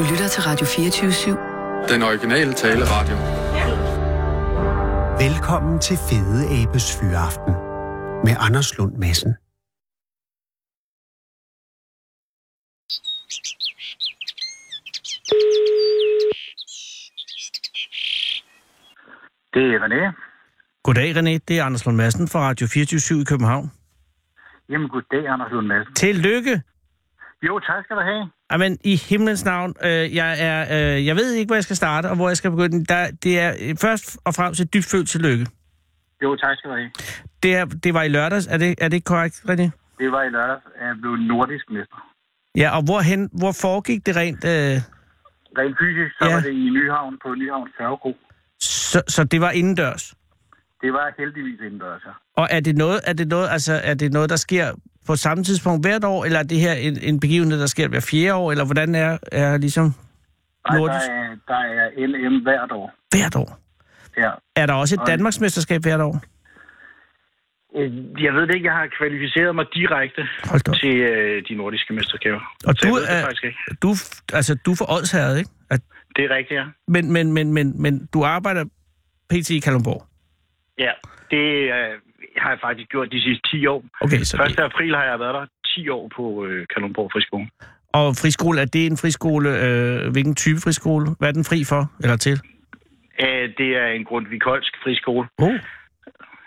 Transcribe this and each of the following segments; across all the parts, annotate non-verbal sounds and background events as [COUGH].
Du lytter til Radio 24-7. Den originale taleradio. Velkommen til Fede Abes Fyraften med Anders Lund Madsen. Det er René. Goddag, René. Det er Anders Lund Madsen fra Radio 24 i København. Jamen, goddag, Anders Lund Madsen. Tillykke! Jo, tak skal du have. Jamen, i himlens navn, øh, jeg, er, øh, jeg ved ikke, hvor jeg skal starte, og hvor jeg skal begynde. Der, det er øh, først og fremmest et dybt følt tillykke. Jo, tak skal du have. Det, er, det var i lørdags, er det, er det korrekt, René? Det var i lørdags, at jeg blev nordisk mester. Ja, og hvorhen, hvor foregik det rent? Øh, Rent fysisk, så Ja. var det i Nyhavn på Nyhavn Færgegro. så, så det var indendørs? Det var heldigvis indendørs, ja. Og er det noget, er det noget, altså, er det noget der sker på samme tidspunkt hvert år, eller er det her en, en begivenhed, der sker hver fjerde år, eller hvordan er, er ligesom Ej, der, nordisk er, der er NM hvert år. hvert år? Ja. Er der også et Og- Danmarksmesterskab hvert år? Øh, Jeg ved det ikke, jeg har kvalificeret mig direkte til øh, de nordiske mesterskaber. Og Så du det er, faktisk ikke. du, altså, du er for Odsherred, ikke? At, Det er rigtigt, ja. men, men, men, men, men du arbejder pt. i Kalundborg. Ja, det øh, har jeg faktisk gjort de sidste 10 år. Okay, så 1. april har jeg været der 10 år på øh, Kalundborg Friskole. Og friskole, er det en friskole? Øh, hvilken type friskole? Hvad er den fri for, eller til? Øh, det er en Grundtvig Kolsk friskole. Oh.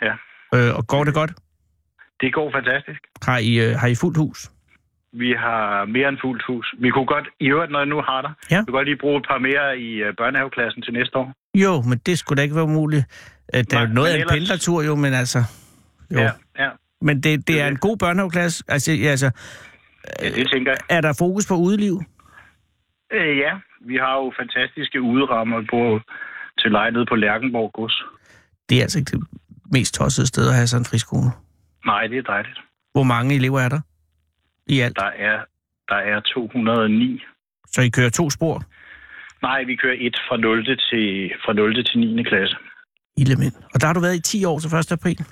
Ja. Øh, og går det godt? Det går fantastisk. Har I, øh, har I fuldt hus? Vi har mere end fuldt hus. Vi kunne godt, i øvrigt, når jeg nu har dig, Ja. vi kunne godt lige bruge et par mere i øh, børnehaveklassen til næste år. Jo, men det skulle da ikke være umuligt. Øh, det er jo noget af en ellers- pendlertur, jo, men altså... Jo. Ja, ja. Men det, det er en god børnehaveklasse. Altså, altså, ja, det tænker jeg. er der fokus på udeliv? Øh, ja, vi har jo fantastiske uderammer på, til nede på Lærkenborg Gods. Det er altså ikke det mest tossede sted at have sådan en friskole. Nej, det er dejligt. Hvor mange elever er der i alt? Der er, der er 209. Så I kører to spor? Nej, vi kører et fra 0. til, fra 0. til 9. klasse. Illemænd. Og der har du været i 10 år til 1. april.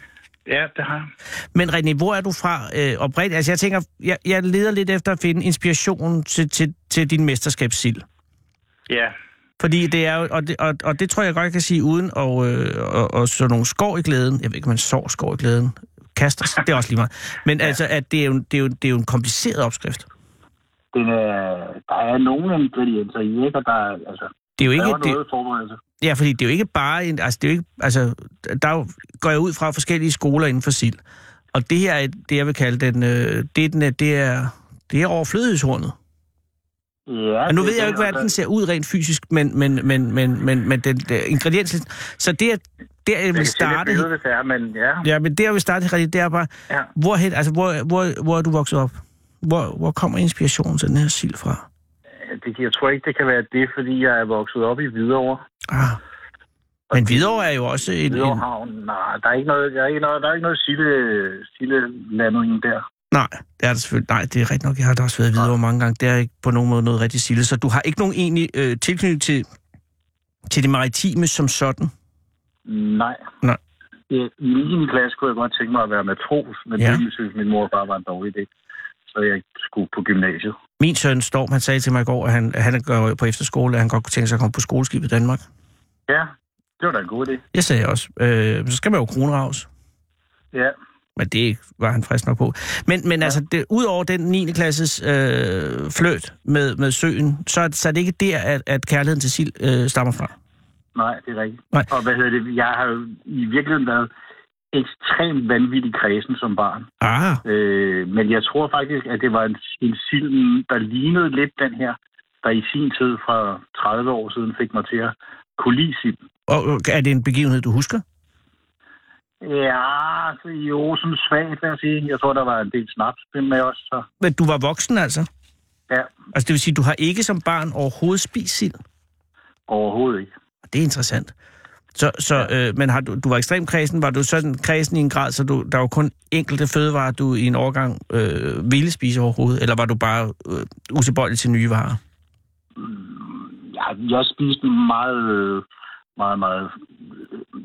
Ja, det har jeg. Men René, hvor er du fra øh, oprindeligt? Altså jeg tænker, jeg, jeg leder lidt efter at finde inspiration til, til, til din mesterskabssild. Ja, Fordi det er jo, og det, og, og det tror jeg godt, jeg kan sige, uden og, øh, og, og så nogle skår i glæden. Jeg ved ikke, om man sår skår i glæden. Kaster det er også lige meget. Men [LAUGHS] ja. altså, at det er, jo, det, er jo, det er jo en kompliceret opskrift. den er, der er nogle ingredienser i, ikke? Og der er, altså, Det er jo der ikke... er Det, noget forberedelse. ja, fordi det er jo ikke bare... En, altså, det er jo ikke, altså, der er går jeg ud fra forskellige skoler inden for sild. Og det her er det, jeg vil kalde den... Øh, det, er den er, det er, det er overflødighedshornet. Ja, Og nu ved jeg jo ikke, hvordan den ser ud rent fysisk, men, men, men, men, men, men den, ingredienslisten... Så det er der, jeg vil starte. Det hvis det er, men ja. Ja, men der, jeg vil starte rigtig, det er bare... ja. Hvorhen, altså, hvor, hvor, hvor er du vokset op? Hvor, hvor kommer inspirationen til den her sild fra? Det, jeg tror ikke, det kan være det, fordi jeg er vokset op i Hvidovre. Ah. Men Hvidovre er jo også en... Hvidovre Havn. Nej, der er ikke noget, der er ikke noget, der er ikke noget silde, silde landing der. nej, det er der selvfølgelig. Nej, det er rigtigt nok. Jeg har da også været i Hvidovre mange gange. Det er ikke på nogen måde noget rigtig silde. Så du har ikke nogen egentlig øh, tilknytning til, til det maritime som sådan? Nej. Nej. Ja, I 9. klasse kunne jeg godt tænke mig at være matros, men ja. det synes min mor bare var en dårlig idé. Så jeg skulle på gymnasiet. Min søn Storm, han sagde til mig i går, at han, at han går på efterskole, at han godt kunne tænke sig at komme på skoleskibet i Danmark. Ja, det var da en god idé. Jeg sagde også, øh, så skal man jo kronraus. Ja, Men det var han frisk nok på. Men, men ja. altså, det, ud over den 9. klasses øh, fløt med, med søen, så, er- så er det ikke der, at, at kærligheden til sild øh, stammer fra. nej, det er rigtigt. Nej. Og hvad hedder det? Jeg har jo i virkeligheden været ekstremt vanvittig kredsen som barn. Ah, Øh, men jeg tror faktisk, at det var en, en sild, der lignede lidt den her, der i sin tid fra 30 år siden fik mig til at kunne lide sild. og og er det en begivenhed, du husker? Ja, altså, jo, sådan svagt, vil jeg sige. Jeg tror, der var en del snaps med os, så Men du var voksen altså? ja, Altså det vil sige, du har ikke som barn overhovedet spist sild? overhovedet ikke. Det er interessant. Så, så ja. øh, men har du, du var ekstremt kredsen. Var du sådan kredsen i en grad, så du, der var kun enkelte fødevarer, du i en årgang øh, ville spise overhovedet? Eller var du bare øh, utilbøjelig til nye varer? Ja, jeg spiste meget, øh, meget, meget,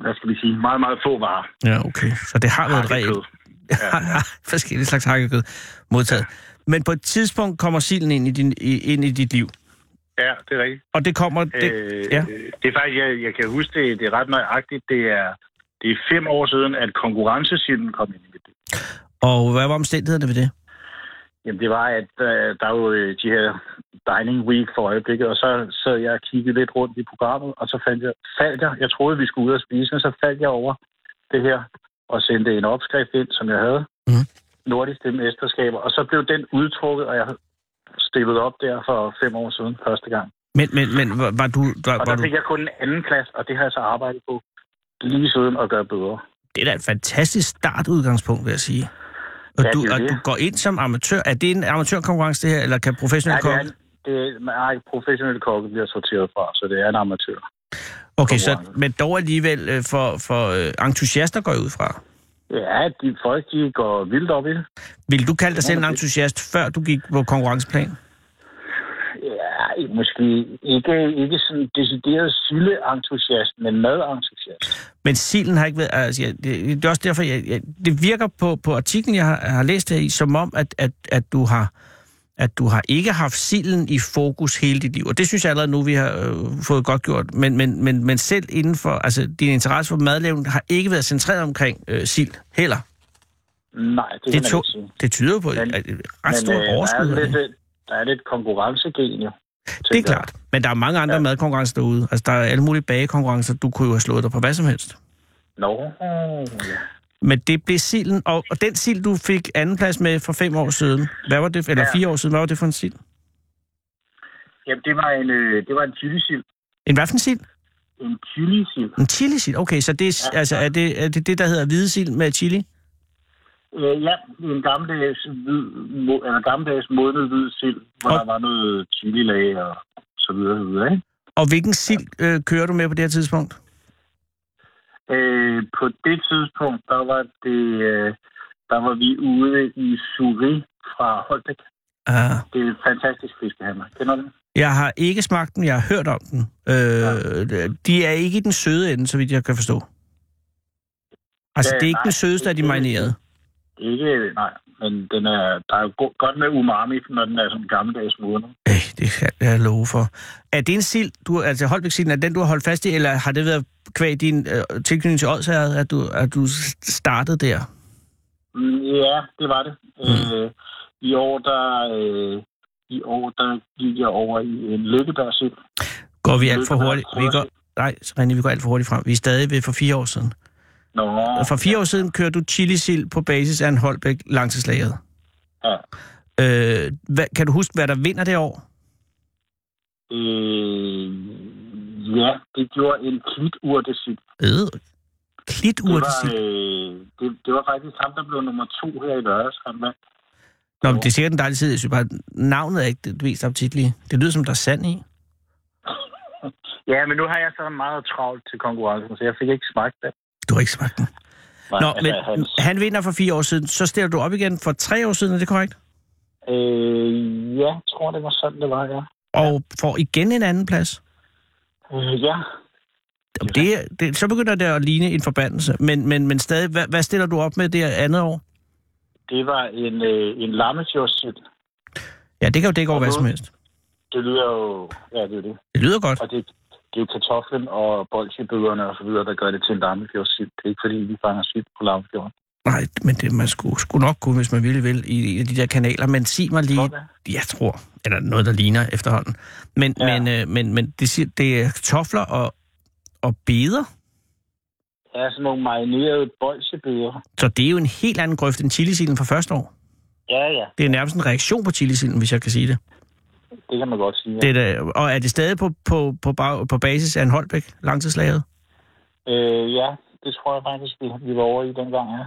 hvad skal vi sige, meget, meget få varer. Ja, okay. Så det har været et regel. Ja. [LAUGHS] Forskellige slags hakkekød modtaget. Men på et tidspunkt kommer silden ind i, din, ind i dit liv. Ja, det er rigtigt. Og det kommer... Det, Øh, ja. det er faktisk, jeg, jeg kan huske det, det er ret nøjagtigt. Det er, det er fem år siden, at konkurrencesilden kom ind i liv. Og hvad var omstændighederne ved det? Jamen, det var, at øh, der er jo øh, de her Dining Week for øjeblikket, og så sad jeg og kiggede lidt rundt i programmet, og så fandt jeg, faldt jeg, jeg troede, vi skulle ud og spise, men så faldt jeg over det her, og sendte en opskrift ind, som jeg havde. Mhm. Nordiske mesterskaber, og så blev den udtrukket, og jeg stillet op der for fem år siden første gang. Men, men, men var, var du... Var, Og var der du fik jeg kun en anden plads, og det har jeg så arbejdet på lige siden at gøre bedre. det er da et fantastisk startudgangspunkt, vil jeg sige. Og, Ja, du, og det. du går ind som amatør. Er det en amatørkonkurrence, det her, eller kan Ja, professionelle det er, det er, nej, professionelle kokke bliver sorteret fra, så det er en amatør. Okay, så, men dog alligevel øh, for, for øh, entusiaster går jeg ud fra. Ja, de folk, de går vildt op i det. Vil du kalde dig selv en entusiast, før du gik på konkurrenceplan? Måske ikke, ikke sådan decideret sildeentusiast, men madentusiast. Men silen har ikke været... Altså, jeg, det, det er også derfor, jeg, jeg, det virker på, på artiklen, jeg har, har læst her i, som om, at, at, at du har at du har ikke haft silen i fokus hele dit liv. Og det synes jeg allerede nu, vi har øh, fået godt gjort. Men, men, men, men selv inden for... Altså, din interesse for madlavning har ikke været centreret omkring øh, sild heller. Nej, det, Det, to, det tyder på Men- et, et ret stort øh, der, overskud. er af det. lidt, der er lidt konkurrencegen jo. Det er klart. Men der er mange andre ja. Madkonkurrencer derude. Altså, der er alle mulige bagekonkurrencer. Du kunne jo have slået dig på hvad som helst. Nå, ja. Men det blev silden, og, og den sild, du fik andenplads med for fem år siden, hvad var det, eller Ja. fire år siden, hvad var det for en sild? Jamen, det var en, øh, det var en chili-sild. En hvad for en sild? En chili-sild. En chili-sild. Okay, så det er, Ja. altså, er, det, er det det, der hedder hvide sild med chili? Øh, ja, en gammeldags, hvid, mo, eller gammeldags modnet hvid sild, hvor Og- der var noget chili-lag og så videre, så videre ikke? Og hvilken sild øh, kører du med på det her tidspunkt? Øh, på det tidspunkt, der var det, øh, der var vi ude i Suri fra Holbæk. Uh, Det er en fantastisk fiskehandler. Kender du den? jeg har ikke smagt den, jeg har hørt om den. Øh, De er ikke i den søde ende, så vidt jeg kan forstå. Altså, Ja, det er ikke nej, den sødeste af de marinerede. Ikke, nej, men den er, der er jo go- godt med umami, når den er sådan gammeldags modnet. Øh, det kan jeg love for. Er det en sild, du, altså Holbæk-silden, er den, du har holdt fast i, eller har det været kvæg din øh, tilknytning til Odsherred, at du, at du startede der? Ja, det var det. Mm. Øh, I år, der, øh, i år, der gik jeg over i en lykkebærsild. Går vi alt for hurtigt? Vi går, nej, René, vi går alt for hurtigt frem. Vi er stadig ved for fire år siden. Nå, for fire år siden kører du chili-sild på basis af en Holbæk langtidslagret. Ja. Øh, hvad, kan du huske, hvad der vinder det år? Øh, ja, det gjorde en kliturtesild. Øh, Det kliturtesild. var, øh, det, det var faktisk ham, der blev nummer to her i lørdags. Han vandt. Nå, men det er sikkert en dejlig tid. Jeg synes bare, navnet er ikke det mest appetitlige. Det lyder som, der er sand i. [LAUGHS] Ja, men nu har jeg så meget travlt til konkurrencen, så jeg fik ikke smagt det. Du har ikke smagt den. Nej, Nå, altså, men hans, han vinder for fire år siden. Så stiller du op igen for tre år siden, er det korrekt? øh, ja, jeg tror, det var sådan, det var, ja. Og får igen en anden plads. Øh, ja, Det, det, så begynder det at ligne en forbandelse. Men, men, men stadig, hvad, hvad stiller du op med det andet år? det var en, øh, en lammesjordsild. Ja, det kan jo dække over hvad som helst. Det lyder jo... Ja, det er det. Det lyder godt. Og det, det er jo kartoflen og bolsjebøderne og så videre, der gør det til en lammefjordsild. Det er ikke, fordi vi fanger sild på lammefjorden. Nej, men det man skulle, skulle nok kunne, hvis man ville vil, i af de der kanaler. Men sig mig lige, Okay. jeg tror, eller noget, der ligner efterhånden. Men, ja. Ja. men, øh, men, men det, det er kartofler og, og beder. Der er sådan nogle marinerede bolsjebøder. Så det er jo en helt anden grøft end chilisilden fra første år. Ja, ja. Det er nærmest en reaktion på chilisilden, hvis jeg kan sige det. Det kan man godt sige. Ja. det er da, og er det stadig på, på, på, bag, på basis af en Holbæk langtidslaget? Øh, ja, det tror jeg faktisk, vi, vi var over i dengang, ja.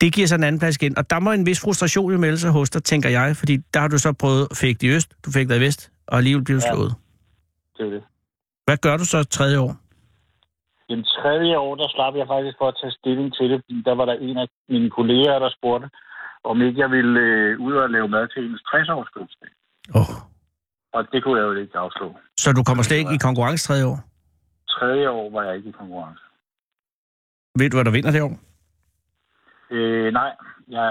Det giver så en anden plads igen. Og der må en vis frustration jo melde sig hos dig, tænker jeg, fordi der har du så prøvet fægt i øst, du fik dig i vest, og alligevel blev du Ja. slået. Det er det. Hvad gør du så tredje år? Den tredje år, der slap jeg faktisk for at tage stilling til det. fordi Der var der en af mine kolleger, der spurgte, om ikke jeg ville øh, ud og lave mad til hendes 60-års fødselsdag. Oh. Og det kunne jeg jo ikke afslå. Så du kommer slet ikke i konkurrence tredje år? Tredje år var jeg ikke i konkurrence. Ved du, hvad der vinder det år? Øh, nej, jeg,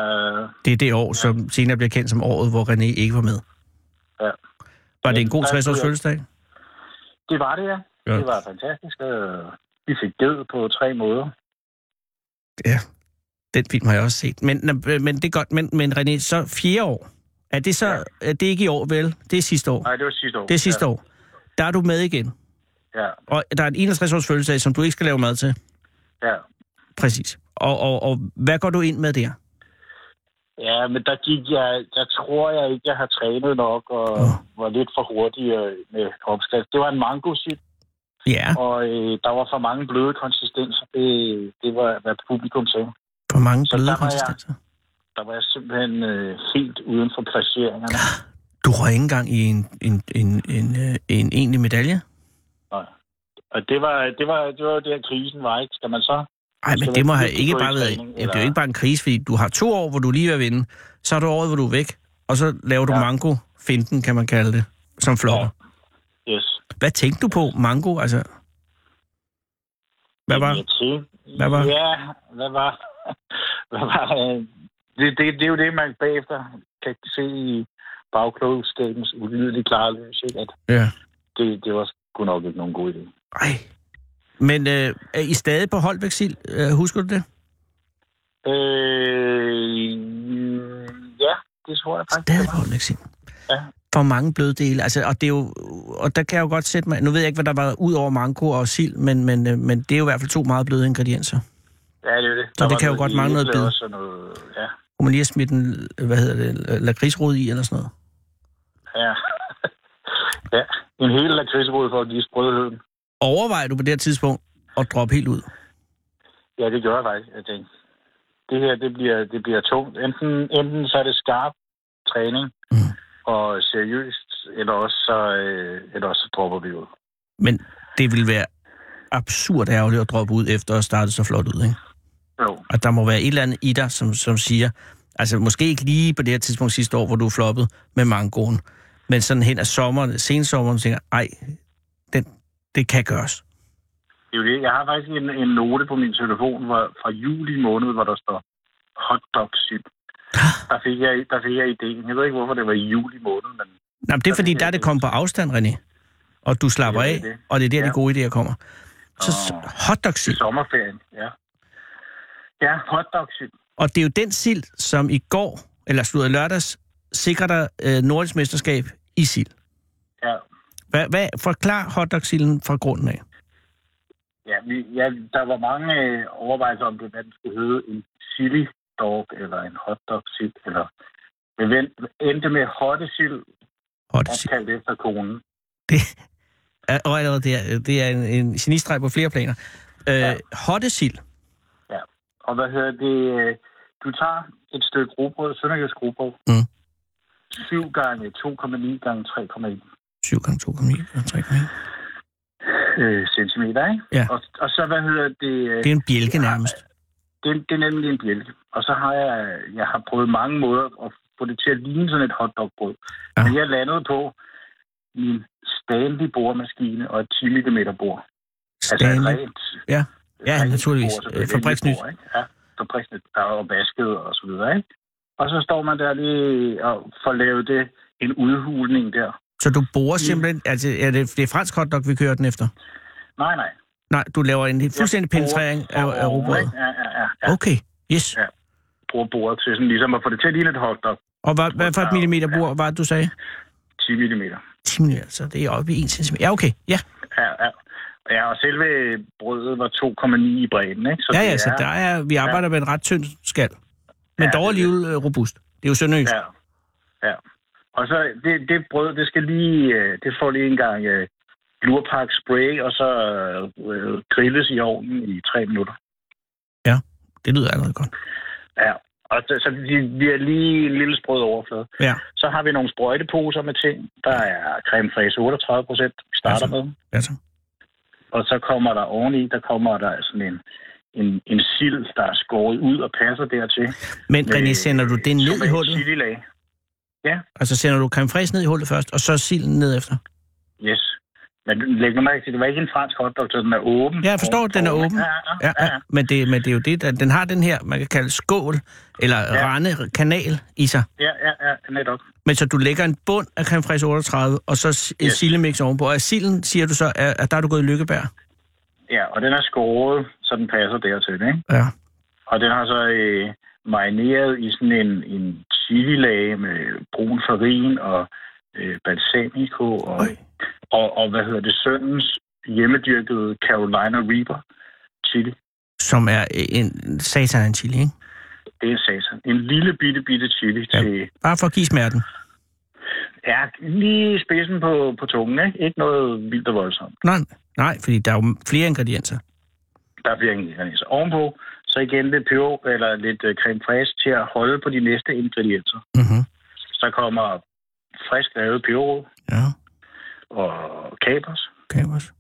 Det er det år, som senere bliver kendt som året, hvor René ikke var med. Ja. Var det en god der 60-års skulle jeg- fødselsdag? Det var det, ja. Ja. ja. Det var fantastisk. Vi fik ged på tre måder. Ja, den film har jeg også set. Men, øh, men det er godt. Men, men René, så fjerde år. Er det så... Ja. Ja. Det er ikke i år, vel? Det er sidste år. Nej, det var sidste år. Det er sidste ja. år. Der er du med igen. Ja, Og der er en 61-års fødselsdag, som du ikke skal lave mad til. ja. Præcis. Og, og, og hvad går du ind med der? Ja, men der gik jeg... Der tror jeg ikke, jeg har trænet nok og Åh. var lidt for hurtig øh, med opskrift. Det var en mango sit, Ja, og øh, der var for mange bløde konsistenser. Det, det var, hvad publikum sagde. for mange Så bløde jeg- konsistenser. Der var jeg simpelthen øh, helt uden for placeringerne. [GASPS] Du røg ikke engang i en, en, en, en, øh, en egentlig medalje? Nej. Og det var, det var, det var der, krisen var, ikke? Skal man så? Nej, men det må have ikke bare været... træning, Det er jo ikke bare en krise, fordi du har to år, hvor du lige er vinde. Så er du året, hvor du er væk. Og så laver du Ja. mango-finten, kan man kalde det, som flopper. Yes. Hvad tænkte du på, mango? Altså, hvad var... Hvad var? Ja, hvad var... [LAUGHS] hvad var øh, det, det, det, er jo det, man bagefter kan se i bagklogskabens ulidelige klare lys, ikke? At Ja. det, det var sgu nok ikke nogen god idé. Ej. Men øh, er I stadig på Holbæk Sild? Øh, husker du det? Øh, ja, det tror jeg faktisk. Stadig det på var. Holbæk Sild. Ja. For mange bløde dele. Altså, og, det er jo, og der kan jeg jo godt sætte mig... Nu ved jeg ikke, hvad der var ud over mango og sild, men, men, øh, men det er jo i hvert fald to meget bløde ingredienser. Ja, det er det. Så Der det kan jo godt mangle noget bid. noget. Ja, Kunne man lige have smidt en, hvad hedder det, lakridsrod i eller sådan noget? ja. [LAUGHS] ja, en hel lakridsrod for at give sprødheden. Overvejer du på det her tidspunkt at droppe helt ud? Ja, det gør jeg faktisk. Jeg tænkte, det her, det bliver, det bliver tungt. Enten, enten så er det skarp træning Mm. og seriøst, eller også så, øh, eller også så dropper vi ud. Men det vil være absurd ærgerligt at droppe ud efter at starte så flot ud, ikke? Jo, Og der må være et eller andet i dig, som, som siger, altså måske ikke lige på det her tidspunkt sidste år, hvor du floppet med mangoen, men sådan hen af sommeren, sensommeren, tænker, ej, den, det kan gøres. det er jo det. Jeg har faktisk en, en note på min telefon hvor, fra juli måned, hvor der står hotdog syg. Der fik, jeg, der fik jeg idéen. Jeg ved ikke, hvorfor det var i juli måned, men Nå, men det er fordi, der er det kommet på afstand, René. Og du slapper Ja, af, det det. og det er der, de Ja. gode idéer kommer. Så Åh. hotdog til sommerferien, ja. Ja, hotdog syg. Og det er jo den sild, som i går, eller slutter lørdags, sikrer dig øh, nordisk mesterskab i sild. Ja, Hvad, hvad, forklar hotdog-silden fra grunden af. Ja, vi, ja, der var mange øh, overvejelser om det, hvad den skulle hedde. En chili dog, eller en hotdog sild, eller... Vent- endte med hottesild, Hottesild. opkaldt efter konen. Det er, og allerede det er, det er en, en genistreg på flere planer. Øh, Ja. Hottesild. Og hvad hedder det? øh, Du tager et stykke grobrød, sønderjysk grobrød. Mm. 7 gange 2,9 gange 3,1 7 gange 2,9 og 3,9. øh, centimeter, ikke? Ja. Og, og så, hvad hedder det? øh, Det er en bjælke nærmest. det, det er nemlig en bjælke. Og så har jeg, jeg har prøvet mange måder at få det til at ligne sådan et hotdogbrød. Ja. Men jeg landede på min Stanley boremaskine og et 10 mm bord. Altså et Stanley. rent, Ja. Ja, naturligvis. selvfølgelig. Øh, fabriksnyt. Ja, fabriksnyt. Der er jo vasket og så videre, ikke? Og så står man der lige og får lavet det en udhulning der. Så du borer simpelthen... Altså, er det, det er fransk hotdog, vi kører den efter? Nej, nej. Nej, du laver en fuldstændig penetrering af, af ikke? Ja, ja, ja. ja. Okay, yes. Ja. Bruger bordet til sådan ligesom at få det til at ligne et hotdog. Og hvad, hvad for et millimeter bord var det, du sagde? 10 mm. 10 mm, så det er oppe i 1 cm. Ja, okay. Ja, Ja, ja. Ja, og selve brødet var 2,9 i bredden, ikke? Så ja, ja så der er, vi arbejder med en ret tynd skal. Men Ja, dog alligevel øh, robust. Det er jo sønderjysk. Ja, ja. Og så det, det brød, det skal lige, øh, det får lige en gang øh, lurpak spray, og så øh, grilles i ovnen i tre minutter. Det lyder allerede godt. Ja, og så, så de bliver lige en lille sprød overflade. Ja, Så har vi nogle sprøjteposer med ting. Der er creme fraise 38 procent, vi starter Altså. med. altså. Og så kommer der oveni, der kommer der sådan en, en, en sild, der er skåret ud og passer dertil. Men Med René, sender du det ned i hullet? chililag. Altså sender du creme ned i hullet først, og så silden ned efter? Yes. Men læg nu mærke til, det var ikke en fransk hotdog, så den er åben. Ja, jeg forstår, at den er åben. Ja, ja, ja. Men, det, men det er jo det, den, den har den her, man kan kalde skål, eller ja. rande, kanal i sig. Ja, ja, ja, netop. Men så du lægger en bund af creme fraiche 38, og så yes. sillemix ovenpå. Og silden, siger du så, at der er du gået i lykkebær? Ja, og den er skåret, så den passer dertil, ikke? Ja. Og den har så øh, marineret i sådan en, en chili-lag med brun farin og øh, balsamico og, og, og, hvad hedder det, søndens hjemmedyrkede Carolina Reaper chili. Som er en satan en chili, ikke? Det er satan. En lille bitte, bitte chili ja. til... Bare for at give smerten. Ja, lige spidsen på, på tungen, ikke? Ikke noget vildt og voldsomt. Nej, nej, fordi der er jo flere ingredienser. Der er flere ingredienser. Ovenpå, så igen lidt peber eller lidt uh, creme fraiche til at holde på de næste ingredienser. Mm-hmm. Så kommer frisk lavet peberrod. Ja. Og kapers. Kapers.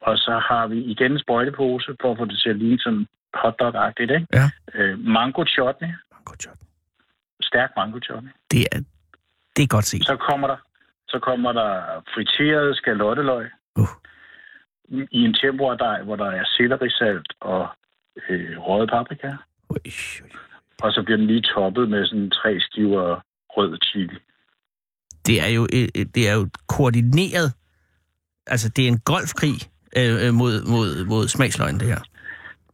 Og så har vi igen en sprøjtepose, for at få det til at ligne sådan hotdog-agtigt, ikke? Ja. Øh, mango chutney. Mango chutney. Stærk mango chutney. Det er, det er godt set. Så kommer der, så kommer der friteret skalotteløg. Uh. I en tempordej, hvor der er sellerisalt og øh, røget paprika. Ui, ui. Og så bliver den lige toppet med sådan tre skiver rød chili. Det er jo, det er jo koordineret. Altså, det er en golfkrig øh, mod, mod, mod smagsløgnen, det her.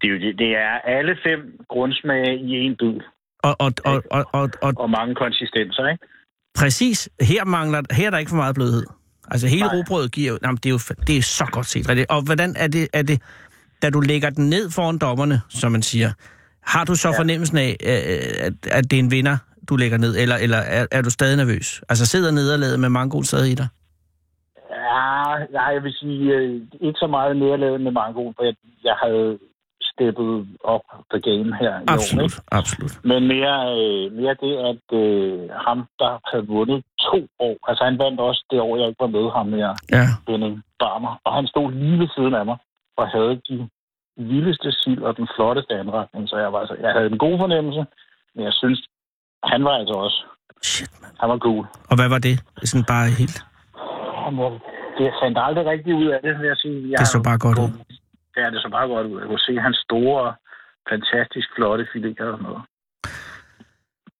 Det er, jo, det, det er alle fem grundsmage i en bid. Og, og, og, og, og, og, og mange konsistenser, ikke? Præcis. Her mangler her er der ikke for meget blødhed. Altså hele robrødet giver. Jamen, det, er jo det er så godt set. Og hvordan er det, er det... Da du lægger den ned foran dommerne, som man siger, har du så ja. fornemmelsen af, at, at det er en vinder, du lægger ned, eller, eller er, er du stadig nervøs? Altså sidder nederlaget med mangoen stadig i dig? Ja, jeg vil sige, øh, ikke så meget nederlaget med mangoen, for jeg, jeg havde steppet op på game her. Absolut, år, ikke? absolut. Men mere, øh, mere det, at øh, ham, der havde vundet to år, altså han vandt også det år, jeg ikke var med ham her, ja. Benning Barmer, og han stod lige ved siden af mig, og havde de vildeste sild og den flotteste anretning, så jeg, var, altså, jeg havde en god fornemmelse, men jeg synes, han var altså også. Shit, man. Han var cool. Og hvad var det? Sådan bare helt... Jamen, det fandt aldrig rigtig ud af det, vil jeg sige. Jeg det så bare godt ud. Ja, det så bare godt ud. Jeg kunne se hans store, fantastisk flotte fileter og sådan noget.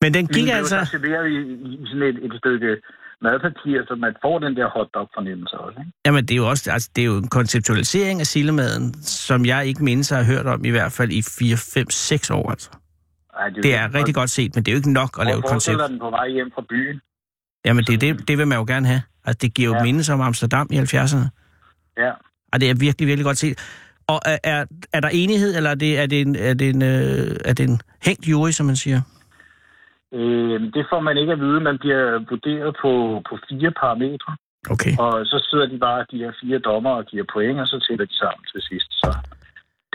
Men den gik Vi altså... Så serverer vi i sådan et, et stykke madpapir, så man får den der hotdog-fornemmelse også. Ikke? Jamen, det er jo også altså, det er jo en konceptualisering af sillemaden, som jeg ikke mindes have hørt om i hvert fald i 4, 5, 6 år. Altså. Ej, det, Det er rigtig godt set, men det er jo ikke nok at lave et koncept. den på vej hjem fra byen. Jamen, det, det, det vil man jo gerne have. Altså, det giver jo Ja. mindes om Amsterdam i 70'erne. Ja. Og det er virkelig, virkelig godt set. Og er, er, er der enighed, eller er det, er det, en, er det, en, øh, er det en hængt jury, som man siger? Øh, det får man ikke at vide. Man bliver vurderet på, på fire parametre. Okay. Og så sidder de bare, de her fire dommer, og giver point, og så tæller de sammen til sidst. Så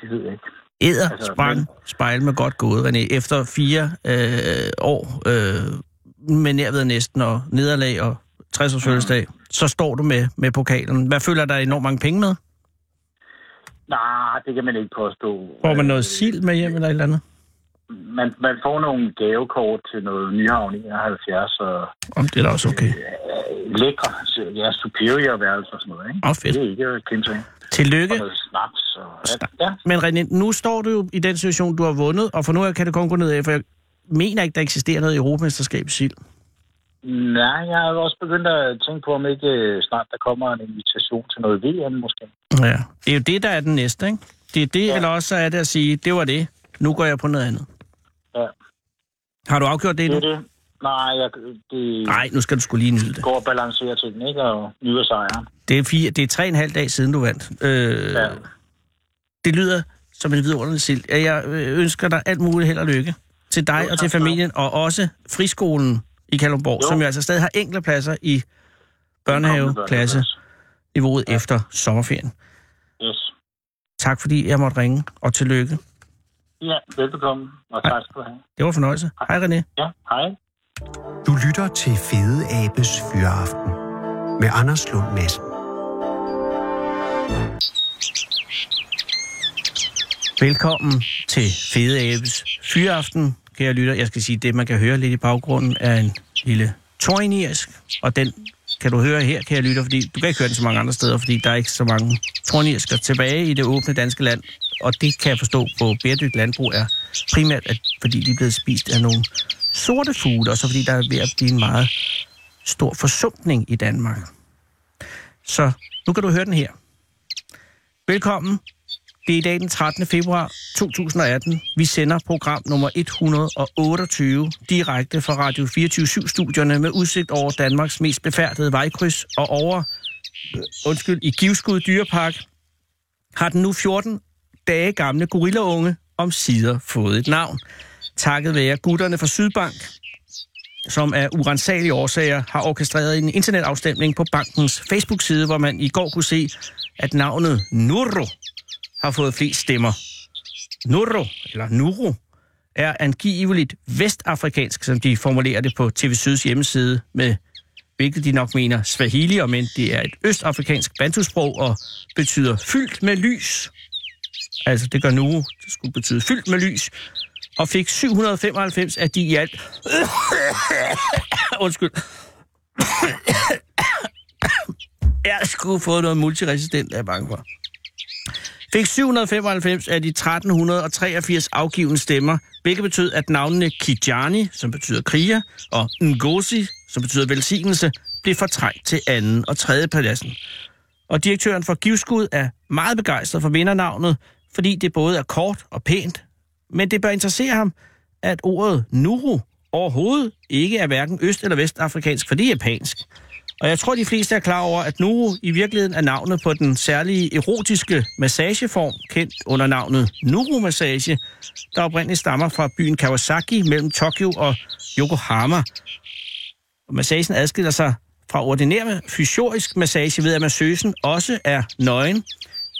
det ved jeg ikke. Æder, Altså, sprang, men- spejl med godt gået, René. Efter fire øh, år øh, med nærved næsten og nederlag og 60 års fødselsdag, så står du med, med pokalen. Hvad føler der enormt mange penge med? Nej, det kan man ikke påstå. Får man noget sild med hjem eller et eller andet? Man, man får nogle gavekort til noget Nyhavn 71, og Om det er da også okay. øh, lækre, ja, superior værelser og sådan noget, ikke? Åh, fedt. Det er ikke til. Tillykke. Og noget snaps. Og, ja, Men René, nu står du jo i den situation, du har vundet, og for nu kan det kun gå ned af, for jeg mener ikke, der eksisterer noget Europamesterskab i sild. Nej, jeg har også begyndt at tænke på, om ikke øh, snart der kommer en invitation til noget VM måske. Ja. Det er jo det, der er den næste, ikke? Det er det, ja. Eller også så er det at sige, det var det. Nu går jeg på noget andet. Ja. Har du afgjort det Det nu? det. Nej, jeg, det Nej, nu skal du skulle lige nyde det. går og balancerer til den, ikke? Og nyder sejren. Det er, fire, det er tre og en halv dag siden, du vandt. Øh, Ja. Det lyder som en vidunderlig sild. Jeg øh, ønsker dig alt muligt held og lykke. Til dig Jo, og til familien, og også friskolen i Kalundborg, Jo. som jo altså stadig har enkelte pladser i børnehaveklasse niveauet ja. efter sommerferien. Yes. Tak fordi jeg måtte ringe, og tillykke. Ja, velbekomme, og tak skal du have. Det var fornøjelse. Hej René. Ja, hej. Du lytter til Fede Abes Fyraften med Anders Lund Madsen. Velkommen til Fede Abes Fyraften, kære lytter. Jeg skal sige, det man kan høre lidt i baggrunden er en lille tornirsk, og den kan du høre her, kære lytter, fordi du kan ikke høre den så mange andre steder, fordi der er ikke så mange tornirsker tilbage i det åbne danske land. Og det kan jeg forstå på bæredygtigt landbrug er primært, at, fordi de er blevet spist af nogle sorte fugle, og så fordi der er ved at blive en meget stor forsumpning i Danmark. Så nu kan du høre den her. Velkommen. Det er i dag den 13. februar 2018. Vi sender program nummer 128 direkte fra Radio 24-studierne med udsigt over Danmarks mest befærdede vejkryds og over, undskyld, i Givskud Dyrepark har den nu 14 dage gamle gorillaunge om sider fået et navn. Takket være gutterne fra Sydbank, som af urensagelige årsager har orkestreret en internetafstemning på bankens Facebook-side, hvor man i går kunne se, at navnet Nuro har fået flest stemmer. Nuro, eller Nuro, er angiveligt vestafrikansk, som de formulerer det på TV Syds hjemmeside, med hvilket de nok mener Swahili, men det er et østafrikansk bantusprog og betyder fyldt med lys. Altså, det gør nu, det skulle betyde fyldt med lys, og fik 795 af de i alt... [COUGHS] Undskyld. [COUGHS] Jeg skulle få noget multiresistent, er jeg bange for. Fik 795 af de 1383 afgivende stemmer, hvilket betød, at navnene Kijani, som betyder kriger, og Ngozi, som betyder velsignelse, blev fortrængt til anden og tredje pladsen. Og direktøren for Givskud er meget begejstret for vindernavnet, fordi det både er kort og pænt, men det bør interessere ham, at ordet Nuru overhovedet ikke er hverken øst- eller vestafrikansk, for det er japansk. Og jeg tror, de fleste er klar over, at Nuru i virkeligheden er navnet på den særlige erotiske massageform, kendt under navnet Nuru-massage, der oprindeligt stammer fra byen Kawasaki mellem Tokyo og Yokohama. Og massagen adskiller sig fra ordinær fysiorisk massage ved, at massøsen også er nøgen,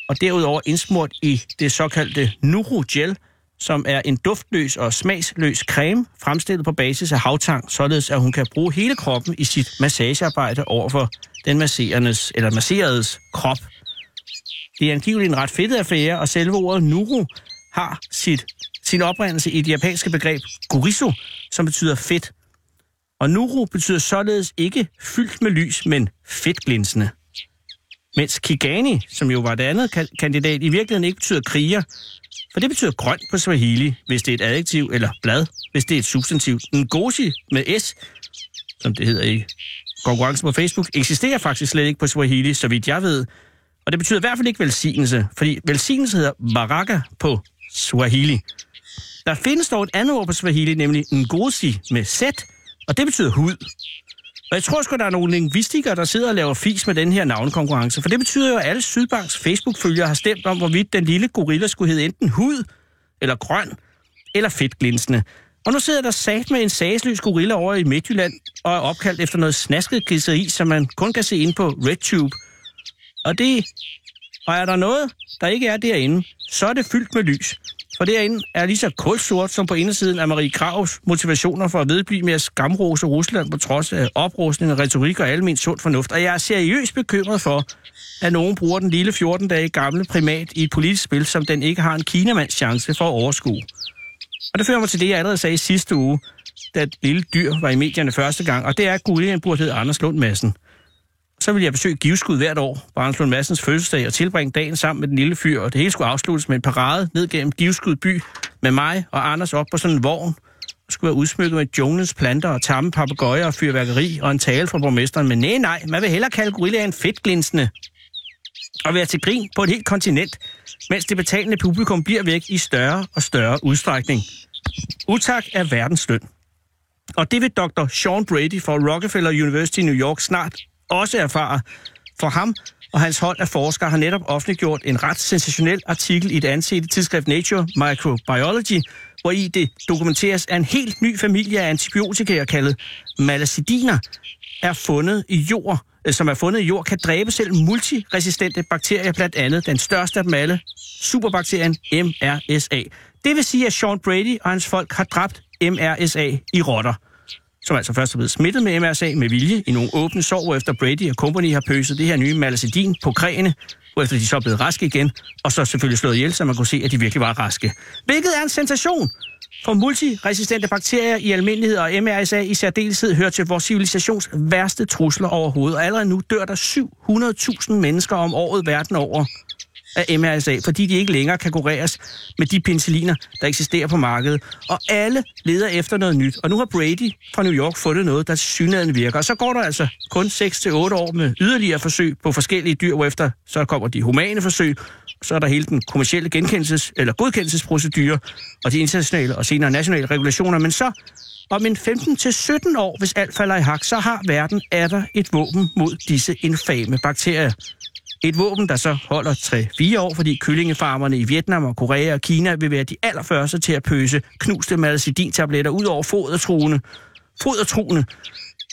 og derudover indsmurt i det såkaldte Nuru Gel, som er en duftløs og smagsløs creme, fremstillet på basis af havtang, således at hun kan bruge hele kroppen i sit massagearbejde overfor den masserendes, eller masseredes krop. Det er angiveligt en ret fedtet affære, og selve ordet nuru har sit, sin oprindelse i det japanske begreb guriso, som betyder fedt. Og nuru betyder således ikke fyldt med lys, men fedtglinsende. Mens Kigani, som jo var det andet kandidat, i virkeligheden ikke betyder kriger, for det betyder grønt på Swahili, hvis det er et adjektiv, eller blad, hvis det er et substantiv. Ngozi med S, som det hedder i konkurrencen på Facebook, eksisterer faktisk slet ikke på Swahili, så vidt jeg ved. Og det betyder i hvert fald ikke velsignelse, fordi velsignelse hedder baraka på Swahili. Der findes dog et andet ord på Swahili, nemlig Ngozi med Z, og det betyder hud. Og jeg tror sgu, der er nogle lingvistikere, der sidder og laver fis med den her navnkonkurrence. For det betyder jo, at alle Sydbanks Facebook-følgere har stemt om, hvorvidt den lille gorilla skulle hedde enten hud, eller grøn, eller fedtglinsende. Og nu sidder der sat med en sagsløs gorilla over i Midtjylland, og er opkaldt efter noget snasket griseri, som man kun kan se ind på RedTube. Og det... Og er der noget, der ikke er derinde, så er det fyldt med lys. For derinde er lige så kulsort som på indersiden af Marie Kravs motivationer for at vedblive med at skamrose Rusland på trods af oprustning, retorik og almindelig sund fornuft. Og jeg er seriøst bekymret for, at nogen bruger den lille 14 dage gamle primat i et politisk spil, som den ikke har en kinamands chance for at overskue. Og det fører mig til det, jeg allerede sagde sidste uge, da et lille dyr var i medierne første gang, og det er, at Gullian burde hedde Anders Lund Madsen. Så ville jeg besøge Givskud hvert år på Massens fødselsdag og tilbringe dagen sammen med den lille fyr, og det hele skulle afsluttes med en parade ned gennem Givskud by med mig og Anders op på sådan en vogn. og skulle være udsmykket med junglens planter og tamme papegøjer og fyrværkeri og en tale fra borgmesteren. Men nej, nej, man vil hellere kalde gorillaen fedtglinsende og være til grin på et helt kontinent, mens det betalende publikum bliver væk i større og større udstrækning. Utak er verdens løn. Og det vil Dr. Sean Brady fra Rockefeller University i New York snart også erfare. For ham og hans hold af forskere har netop offentliggjort en ret sensationel artikel i det ansete tidsskrift Nature Microbiology, hvor i det dokumenteres, at en helt ny familie af antibiotika, kaldet malacidiner, er fundet i jord, øh, som er fundet i jord, kan dræbe selv multiresistente bakterier, blandt andet den største af dem alle, superbakterien MRSA. Det vil sige, at Sean Brady og hans folk har dræbt MRSA i rotter som altså først er blevet smittet med MRSA med vilje i nogle åbne sår, efter Brady og company har pøset det her nye malacidin på kræene, efter de så er blevet raske igen, og så selvfølgelig slået ihjel, så man kunne se, at de virkelig var raske. Hvilket er en sensation. For multiresistente bakterier i almindelighed og MRSA i særdeleshed hører til vores civilisations værste trusler overhovedet. Og allerede nu dør der 700.000 mennesker om året verden over af MRSA, fordi de ikke længere kan kureres med de penicilliner, der eksisterer på markedet. Og alle leder efter noget nyt. Og nu har Brady fra New York fundet noget, der synligheden virker. Og så går der altså kun 6-8 år med yderligere forsøg på forskellige dyr, hvorefter så kommer de humane forsøg, så er der hele den kommercielle genkendelses- eller godkendelsesprocedure, og de internationale og senere nationale regulationer. Men så om en 15-17 år, hvis alt falder i hak, så har verden er der et våben mod disse infame bakterier. Et våben, der så holder 3-4 år, fordi kyllingefarmerne i Vietnam og Korea og Kina vil være de allerførste til at pøse knuste malcidin-tabletter ud over fodertruene, fodertruene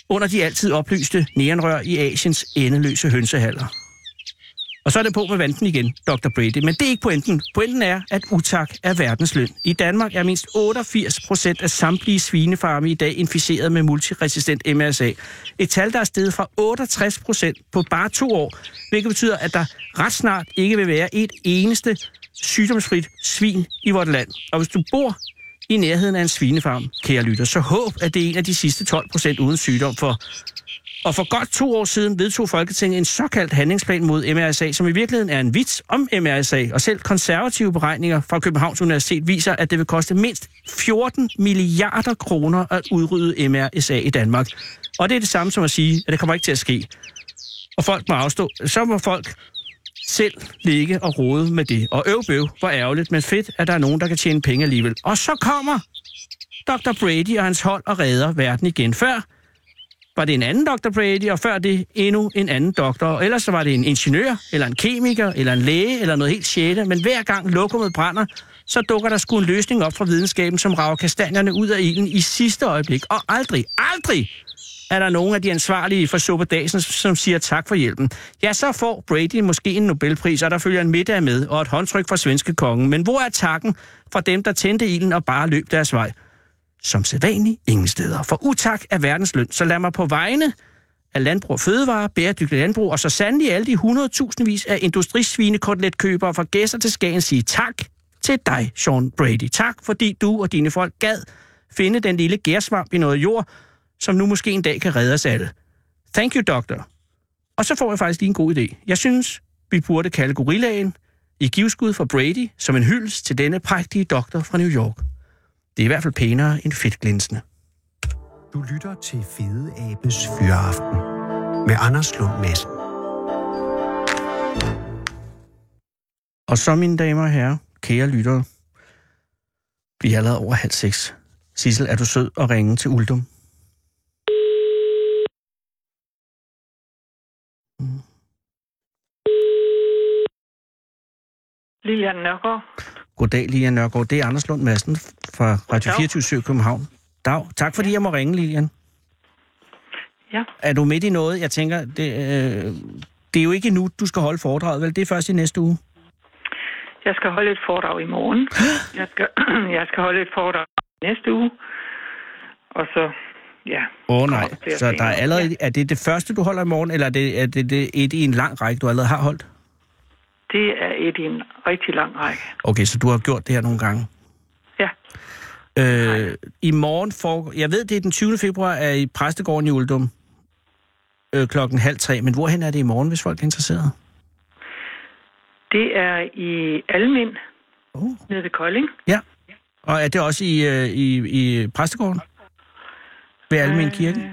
under de altid oplyste neonrør i Asiens endeløse hønsehaller. Og så er det på med vanten igen, Dr. Brady. Men det er ikke pointen. Pointen er, at utak er verdensløn. I Danmark er mindst 88 procent af samtlige svinefarme i dag inficeret med multiresistent MRSA. Et tal, der er steget fra 68 procent på bare to år, hvilket betyder, at der ret snart ikke vil være et eneste sygdomsfrit svin i vort land. Og hvis du bor i nærheden af en svinefarm, kære lytter, så håb, at det er en af de sidste 12 procent uden sygdom, for og for godt to år siden vedtog Folketinget en såkaldt handlingsplan mod MRSA, som i virkeligheden er en vits om MRSA. Og selv konservative beregninger fra Københavns Universitet viser, at det vil koste mindst 14 milliarder kroner at udrydde MRSA i Danmark. Og det er det samme som at sige, at det kommer ikke til at ske. Og folk må afstå. Så må folk selv ligge og rode med det. Og øv bøv, hvor ærgerligt, men fedt, at der er nogen, der kan tjene penge alligevel. Og så kommer Dr. Brady og hans hold og redder verden igen. Før var det en anden Dr. Brady, og før det endnu en anden doktor. Og ellers så var det en ingeniør, eller en kemiker, eller en læge, eller noget helt sjette. Men hver gang lokummet brænder, så dukker der sgu en løsning op fra videnskaben, som rager kastanjerne ud af ilden i sidste øjeblik. Og aldrig, aldrig er der nogen af de ansvarlige for suppedagen, som siger tak for hjælpen. Ja, så får Brady måske en Nobelpris, og der følger en middag med, og et håndtryk fra svenske kongen. Men hvor er takken fra dem, der tændte ilden og bare løb deres vej? Som sædvanligt ingen steder. For utak er verdensløn, så lad mig på vegne af landbrug og fødevare, bæredygtig landbrug, og så sandelig alle de 100.000vis af industrisvinekoteletkøbere fra gæster til Skagen sige tak til dig, Sean Brady. Tak, fordi du og dine folk gad finde den lille gærsvamp i noget jord, som nu måske en dag kan redde os alle. Thank you, doctor. Og så får jeg faktisk lige en god idé. Jeg synes, vi burde kalde gorillaen i givskud for Brady som en hyldest til denne prægtige doktor fra New York. Det er i hvert fald pænere end fedtglinsende. Du lytter til Fede Abes Fyraften med Anders Lund Madsen. Og så, mine damer og herrer, kære lyttere, vi er allerede over halv seks. Sissel, er du sød og ringe til Uldum? Lilian Nørgaard. Goddag, Lilian Nørgaard. Det er Anders Lund Madsen fra Radio 24 København. Dag. Tak fordi jeg må ringe, Lilian. Ja. Er du midt i noget? Jeg tænker, det, øh, det er jo ikke nu, du skal holde foredraget, vel? Det er først i næste uge. Jeg skal holde et foredrag i morgen. [GASPS] jeg, skal, [CLEARS THROAT] jeg skal holde et foredrag næste uge. Og så, ja. Åh oh, nej, så der er allerede... Ja. Er det det første, du holder i morgen, eller er det, er det, det et i en lang række, du allerede har holdt? Det er et i en rigtig lang række. Okay, så du har gjort det her nogle gange? Ja. Øh, I morgen for... Jeg ved, det er den 20. februar, er i Præstegården i Uldum øh, klokken halv tre. Men hvorhen er det i morgen, hvis folk er interesseret? Det er i Almind, oh. nede ved Kolding. Ja. Og er det også i, øh, i, i Præstegården? Ved Almind øh, Kirke?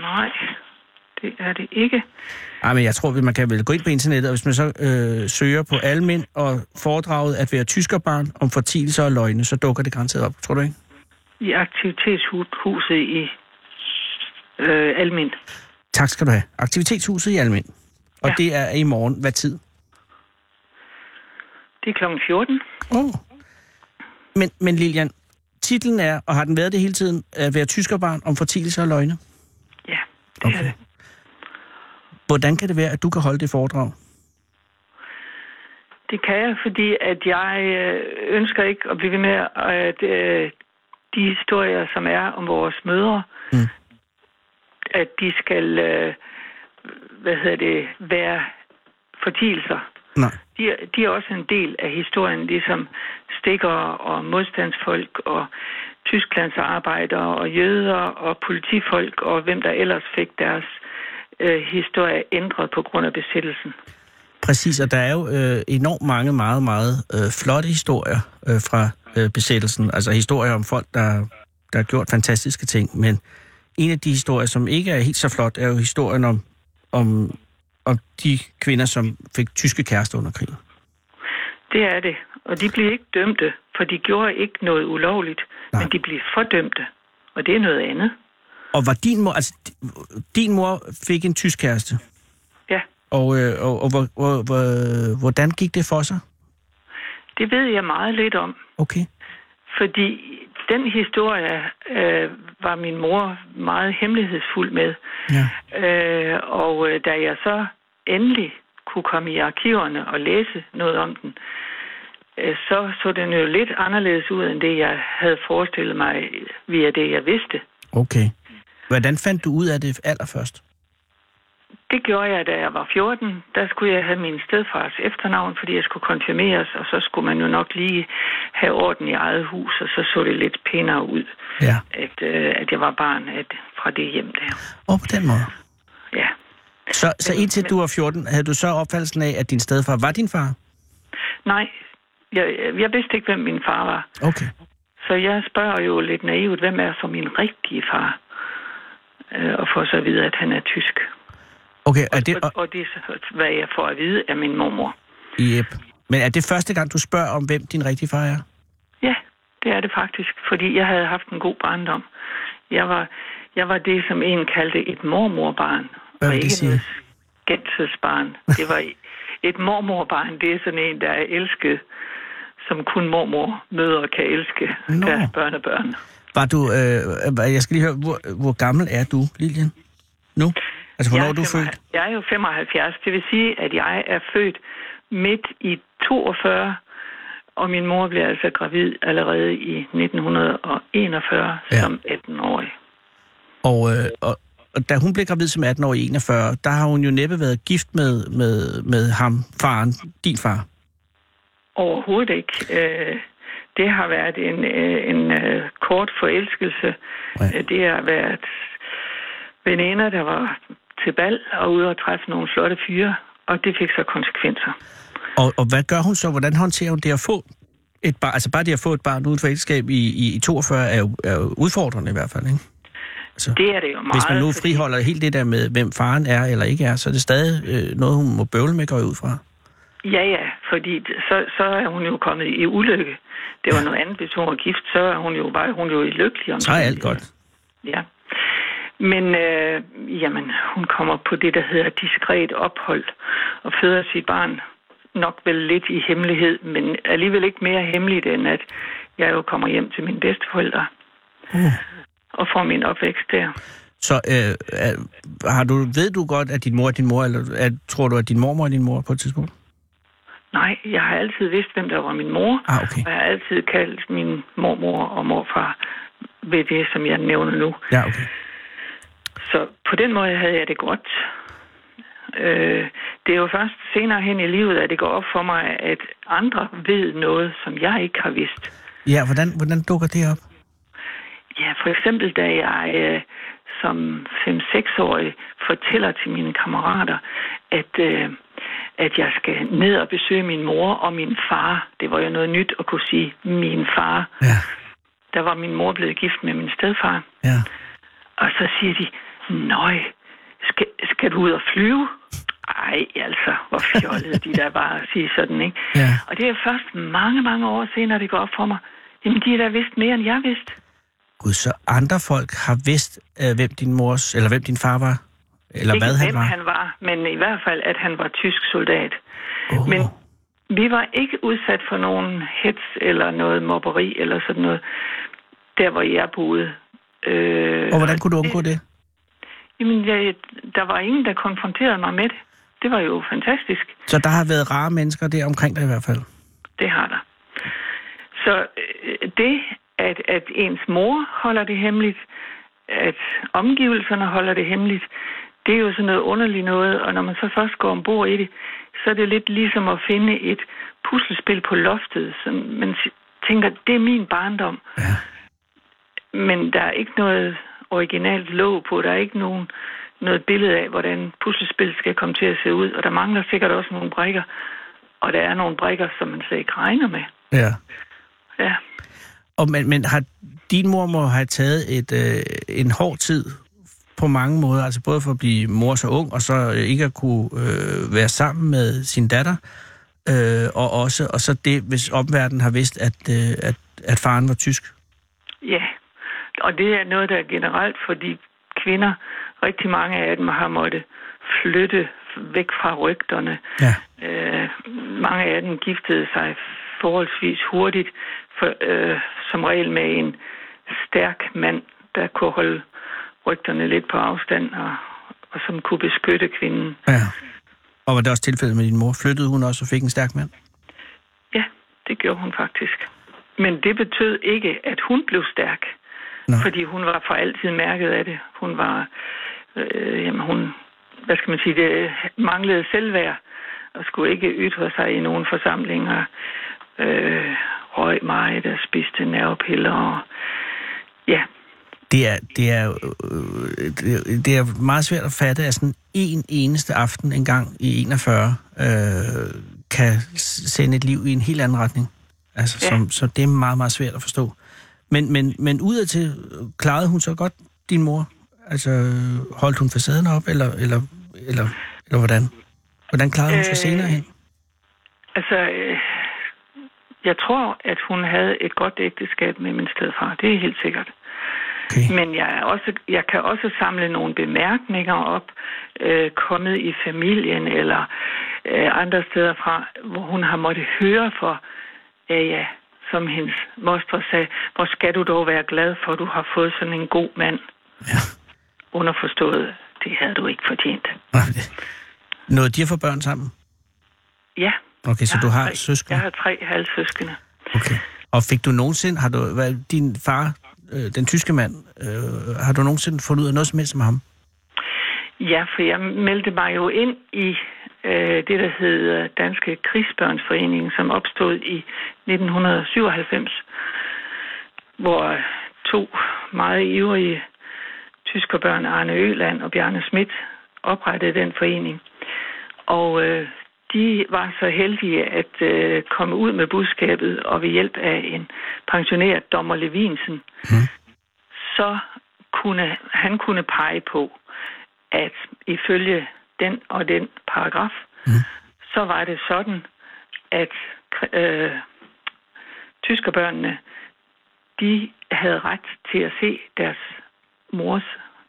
Nej, det er det ikke. Ej, men jeg tror, at man kan vel gå ind på internettet, og hvis man så øh, søger på almen og foredraget at være tyskerbarn om fortielser og løgne, så dukker det garanteret op, tror du ikke? I aktivitetshuset i øh, Almen. Tak skal du have. Aktivitetshuset i Almen. Og ja. det er i morgen. Hvad tid? Det er kl. 14. Oh. Men, men Lilian, titlen er, og har den været det hele tiden, at være tyskerbarn om fortielser og løgne? Ja, det okay. er det. Hvordan kan det være, at du kan holde det foredrag? Det kan jeg, fordi at jeg øh, ønsker ikke at blive ved med, at øh, de historier, som er om vores mødre, mm. at de skal, øh, hvad hedder det, være fortielser. Nej. De, de er også en del af historien, ligesom stikker og modstandsfolk og Tysklands arbejdere og jøder og politifolk og hvem der ellers fik deres øh, historie ændret på grund af besættelsen. Præcis, og der er jo øh, enormt mange meget, meget øh, flotte historier øh, fra øh, besættelsen. Altså historier om folk, der, der har gjort fantastiske ting. Men en af de historier, som ikke er helt så flot, er jo historien om, om, om de kvinder, som fik tyske kærester under krigen. Det er det. Og de blev ikke dømte, for de gjorde ikke noget ulovligt, Nej. men de blev fordømte. Og det er noget andet. Og var din mor, altså din mor fik en tysk kæreste? Ja. Og, øh, og, og hvor, hvor, hvordan gik det for sig? Det ved jeg meget lidt om. Okay. Fordi den historie øh, var min mor meget hemmelighedsfuld med. Ja. Øh, og øh, da jeg så endelig kunne komme i arkiverne og læse noget om den, øh, så så den jo lidt anderledes ud, end det jeg havde forestillet mig via det, jeg vidste. Okay. Hvordan fandt du ud af det allerførst? Det gjorde jeg, da jeg var 14. Der skulle jeg have min stedfars efternavn, fordi jeg skulle konfirmeres, og så skulle man jo nok lige have orden i eget hus, og så så det lidt pænere ud, ja. at, øh, at jeg var barn at, fra det hjem der. Og på den måde? Ja. Så, så men, indtil men, du var 14, havde du så opfattelsen af, at din stedfar var din far? Nej, jeg, jeg vidste ikke, hvem min far var. Okay. Så jeg spørger jo lidt naivt, hvem er så min rigtige far? Øh, og får så at vide, at han er tysk. Okay, er det... Og, og det er, hvad jeg får at vide af min mormor. Yep. Men er det første gang, du spørger om, hvem din rigtige far er? Ja, det er det faktisk, fordi jeg havde haft en god barndom. Jeg var, jeg var det, som en kaldte et mormorbarn. Hvad vil det sige? Genselsbarn. Det var [LAUGHS] et mormorbarn, det er sådan en, der er elsket, som kun mormor møder kan elske Nå. deres børnebørn. Var du, øh, jeg skal lige høre, hvor, hvor gammel er du, Lilian? Nu? Altså, hvornår er du født? Jeg er jo 75. Det vil sige, at jeg er født midt i 42, og min mor blev altså gravid allerede i 1941 ja. som 18-årig. Og, øh, og, og da hun blev gravid som 18-årig i 41, der har hun jo næppe været gift med, med, med ham, faren, din far. Overhovedet ikke. Øh, det har været en, øh, en, en kort forelskelse. Ja. Det har været veninder, der var til bal og ude og træffe nogle flotte fyre, og det fik så konsekvenser. Og, og hvad gør hun så? Hvordan håndterer hun det at få et barn? Altså bare det at få et barn uden for ægteskab i, i, i 42 er jo, er jo udfordrende i hvert fald, ikke? Altså, det er det jo meget. Hvis man nu friholder fordi... helt det der med, hvem faren er eller ikke er, så er det stadig øh, noget, hun må bøvle med, går ud fra. Ja, ja, fordi så, så er hun jo kommet i ulykke. Det var noget andet, hvis hun var gift, så er hun jo bare hun jo lykkelig. Om så er alt godt. Ja. Men øh, jamen, hun kommer på det, der hedder diskret ophold og føder sit barn nok vel lidt i hemmelighed, men alligevel ikke mere hemmeligt, end at jeg jo kommer hjem til mine bedsteforældre uh. og får min opvækst der. Så øh, har du, ved du godt, at din mor er din mor, eller at, tror du, at din mormor er din mor på et tidspunkt? Nej, jeg har altid vidst, hvem der var min mor, ah, okay. og jeg har altid kaldt min mormor og morfar ved det, som jeg nævner nu. Ja, okay. Så på den måde havde jeg det godt. Øh, det er jo først senere hen i livet, at det går op for mig, at andre ved noget, som jeg ikke har vidst. Ja, hvordan, hvordan dukker det op? Ja, for eksempel da jeg øh, som 5-6-årig fortæller til mine kammerater, at, øh, at jeg skal ned og besøge min mor og min far. Det var jo noget nyt at kunne sige min far. Ja. Der var min mor blevet gift med min stedfar. Ja. Og så siger de, Nøj, skal, skal du ud og flyve? Ej, altså, hvor fjollet de der bare at sige sådan, ikke? Ja. Og det er først mange, mange år senere, det går op for mig. Jamen, de er da vidst mere, end jeg vidste. Gud, så andre folk har vidst, øh, hvem din mors, eller hvem din far var? Eller Ikke hvad han var? han var, men i hvert fald, at han var tysk soldat. Oh. Men vi var ikke udsat for nogen hets eller noget mobberi eller sådan noget, der hvor jeg boede. Øh, og hvordan kunne du undgå det? Jamen, jeg, der var ingen, der konfronterede mig med det. Det var jo fantastisk. Så der har været rare mennesker der omkring dig i hvert fald? Det har der. Så øh, det, at, at ens mor holder det hemmeligt, at omgivelserne holder det hemmeligt, det er jo sådan noget underligt noget, og når man så først går ombord i det, så er det lidt ligesom at finde et puslespil på loftet, som man tænker, det er min barndom. Ja. Men der er ikke noget originalt låg på. Der er ikke nogen, noget billede af, hvordan puslespil skal komme til at se ud. Og der mangler sikkert også nogle brækker. Og der er nogle brækker, som man slet ikke regner med. Ja. Ja. Og, men, men har din mor må have taget et, øh, en hård tid på mange måder, altså både for at blive mor så ung, og så øh, ikke at kunne øh, være sammen med sin datter, øh, og også og så det, hvis omverdenen har vidst, at, øh, at, at faren var tysk. Ja, og det er noget, der er generelt, fordi kvinder, rigtig mange af dem har måttet flytte væk fra rygterne. Ja. Øh, mange af dem giftede sig forholdsvis hurtigt, for, øh, som regel med en stærk mand, der kunne holde rygterne lidt på afstand, og, og som kunne beskytte kvinden. Ja. Og var det også tilfældet med din mor? Flyttede hun også og fik en stærk mand? Ja, det gjorde hun faktisk. Men det betød ikke, at hun blev stærk. Nå. Fordi hun var for altid mærket af det. Hun var, øh, jamen hun, hvad skal man sige, det manglede selvværd og skulle ikke ytre sig i nogen forsamlinger. Øh, røg meget og spiste nervepiller og ja, Det er, det, er, øh, det- er meget svært at fatte, at sådan en eneste aften en gang i 41 øh, kan sende et liv i en helt anden retning. Altså, Ja. som, så det er meget, meget svært at forstå. Men, men, men udadtil klarede hun så godt, din mor? Altså, holdt hun facaden op, eller, eller, eller, eller hvordan? Hvordan klarede hun sig Øh, senere hen? Altså, øh, jeg tror, at hun havde et godt ægteskab med min stedfar. Det er helt sikkert. Okay. Men jeg, er også, jeg kan også samle nogle bemærkninger op, øh, kommet i familien eller øh, andre steder fra, hvor hun har måttet høre for, ja ja, som hendes moster sagde, hvor skal du dog være glad for, at du har fået sådan en god mand. Ja. Underforstået, det havde du ikke fortjent. Det- Nåede de at få børn sammen? Ja. Okay, så jeg du har tre, søskende? Jeg har tre halvsøskende. Okay. Og fik du nogensinde, har du, hvad, din far, øh, den tyske mand, øh, har du nogensinde fundet ud af noget som helst om ham? Ja, for jeg meldte mig jo ind i øh, det, der hed Danske Krigsbørnsforening, som opstod i 1997, hvor to meget ivrige tyskerbørn, Arne Øland og Bjarne Schmidt, oprettede den forening. Og øh, de var så heldige at øh, komme ud med budskabet, og ved hjælp af en pensioneret dommer Levinsen, Mm. så kunne han kunne pege på, at ifølge den og den paragraf, Mm. så var det sådan, at øh, tyskerbørnene, de havde ret til at se deres mors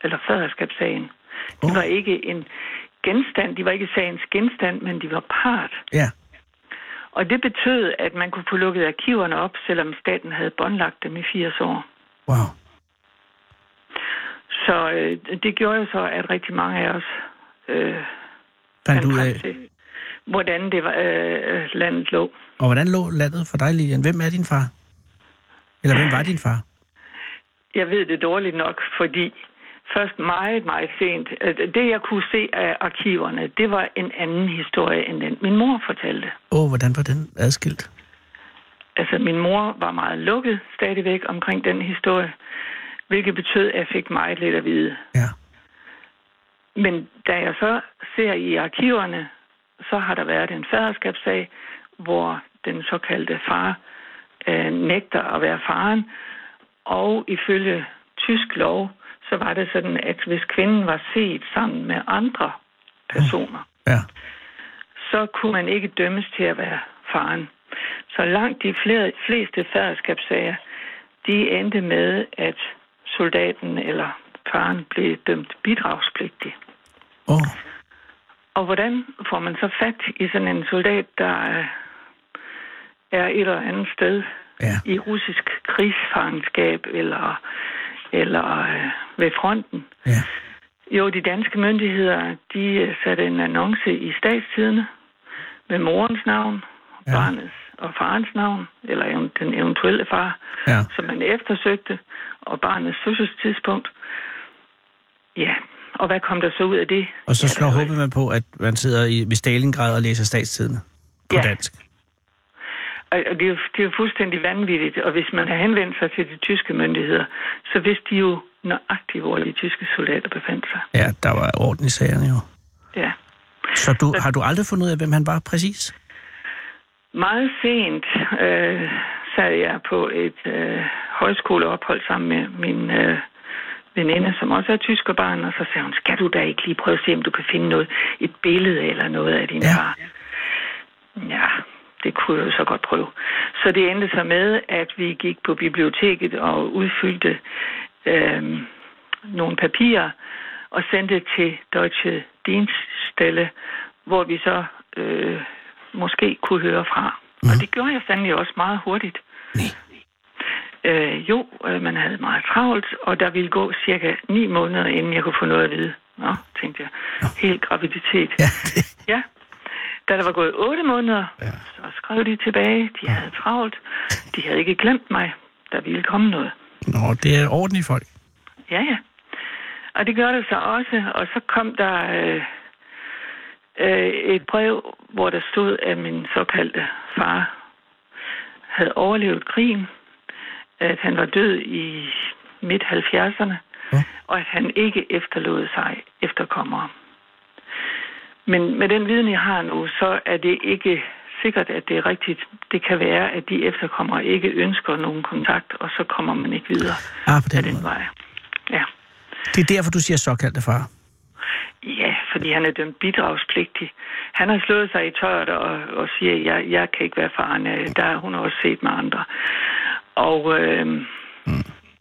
eller faderskabssagen. De Oh. var ikke en genstand, de var ikke sagens genstand, men de var part. Ja. Og det betød, at man kunne få lukket arkiverne op, selvom staten havde båndlagt dem i 80 år. Wow. Så øh, det gjorde jo så, at rigtig mange af os øh, Fandt ud af. til, hvordan det var, øh, landet lå. Og hvordan lå landet for dig, Lilian? Hvem er din far? Eller hvem var din far? Jeg ved det dårligt nok, fordi først meget, meget sent, øh, det jeg kunne se af arkiverne, det var en anden historie end den, min mor fortalte. Åh, oh, hvordan var den adskilt? Altså, min mor var meget lukket stadigvæk omkring den historie, hvilket betød, at jeg fik meget lidt at vide. Ja. Men da jeg så ser i arkiverne, så har der været en faderskabssag, hvor den såkaldte far øh, nægter at være faren. Og ifølge tysk lov, så var det sådan, at hvis kvinden var set sammen med andre personer, Ja. så kunne man ikke dømmes til at være faren. Så langt de flere, fleste faderskabssager, de endte med, at soldaten eller faren blev dømt bidragspligtig. Oh, Og hvordan får man så fat i sådan en soldat, der er- er et eller andet sted ja. i russisk krigsfangenskab eller, eller øh, ved fronten? Ja. Jo, de danske myndigheder, de øh, satte en annonce i statstidene med morens navn, Ja. barnets og farens navn, eller den eventuelle far, Ja. som man eftersøgte, og barnets fødselstidspunkt. Ja, og hvad kom der så ud af det? Og så ja, slår håbet man på, at man sidder i, ved Stalingrad og læser statstidene på Ja. dansk. Og det er, jo, det er jo fuldstændig vanvittigt. Og hvis man har henvendt sig til de tyske myndigheder, så vidste de jo nøjagtigt, hvor de tyske soldater befandt sig. Ja, der var orden i sagerne jo. Ja. Så du, har du aldrig fundet ud af, hvem han var præcis? Meget sent øh, sad jeg på et øh, højskoleophold sammen med min øh, veninde, som også er tyskerbarn, og så sagde hun, skal du da ikke lige prøve at se, om du kan finde noget, et billede eller noget af din Ja. far? Ja, det kunne jeg jo så godt prøve. Så det endte så med, at vi gik på biblioteket og udfyldte øh, nogle papirer og sendte til Deutsche Dienststelle, hvor vi så øh, måske kunne høre fra. Mm. Og det gjorde jeg fandme også meget hurtigt. Nej. Øh, jo, øh, man havde meget travlt, og der ville gå cirka ni måneder, inden jeg kunne få noget at vide. Nå, tænkte jeg. Helt graviditet. Ja, det, Ja. Da der var gået otte måneder, ja. så skrev de tilbage. De havde travlt. De havde ikke glemt mig. Der ville komme noget. nå, det er ordentligt folk. Ja, ja. Og det gør det så også. Og så kom der øh, øh, et brev, hvor der stod, at min såkaldte far havde overlevet krigen. At han var død i midt 70'erne. Ja. Og at han ikke efterlod sig efterkommere. Men med den viden, jeg har nu, så er det ikke sikkert, at det er rigtigt. Det kan være, at de efterkommere ikke ønsker nogen kontakt, og så kommer man ikke videre Ah, på af den den måde. vej. Ja. Det er derfor, du siger såkaldte far. Ja, fordi han er dømt bidragspligtig. Han har slået sig i tøjet og, og siger, at jeg, jeg kan ikke være faren. Øh, Der har hun også set med andre. Og øh,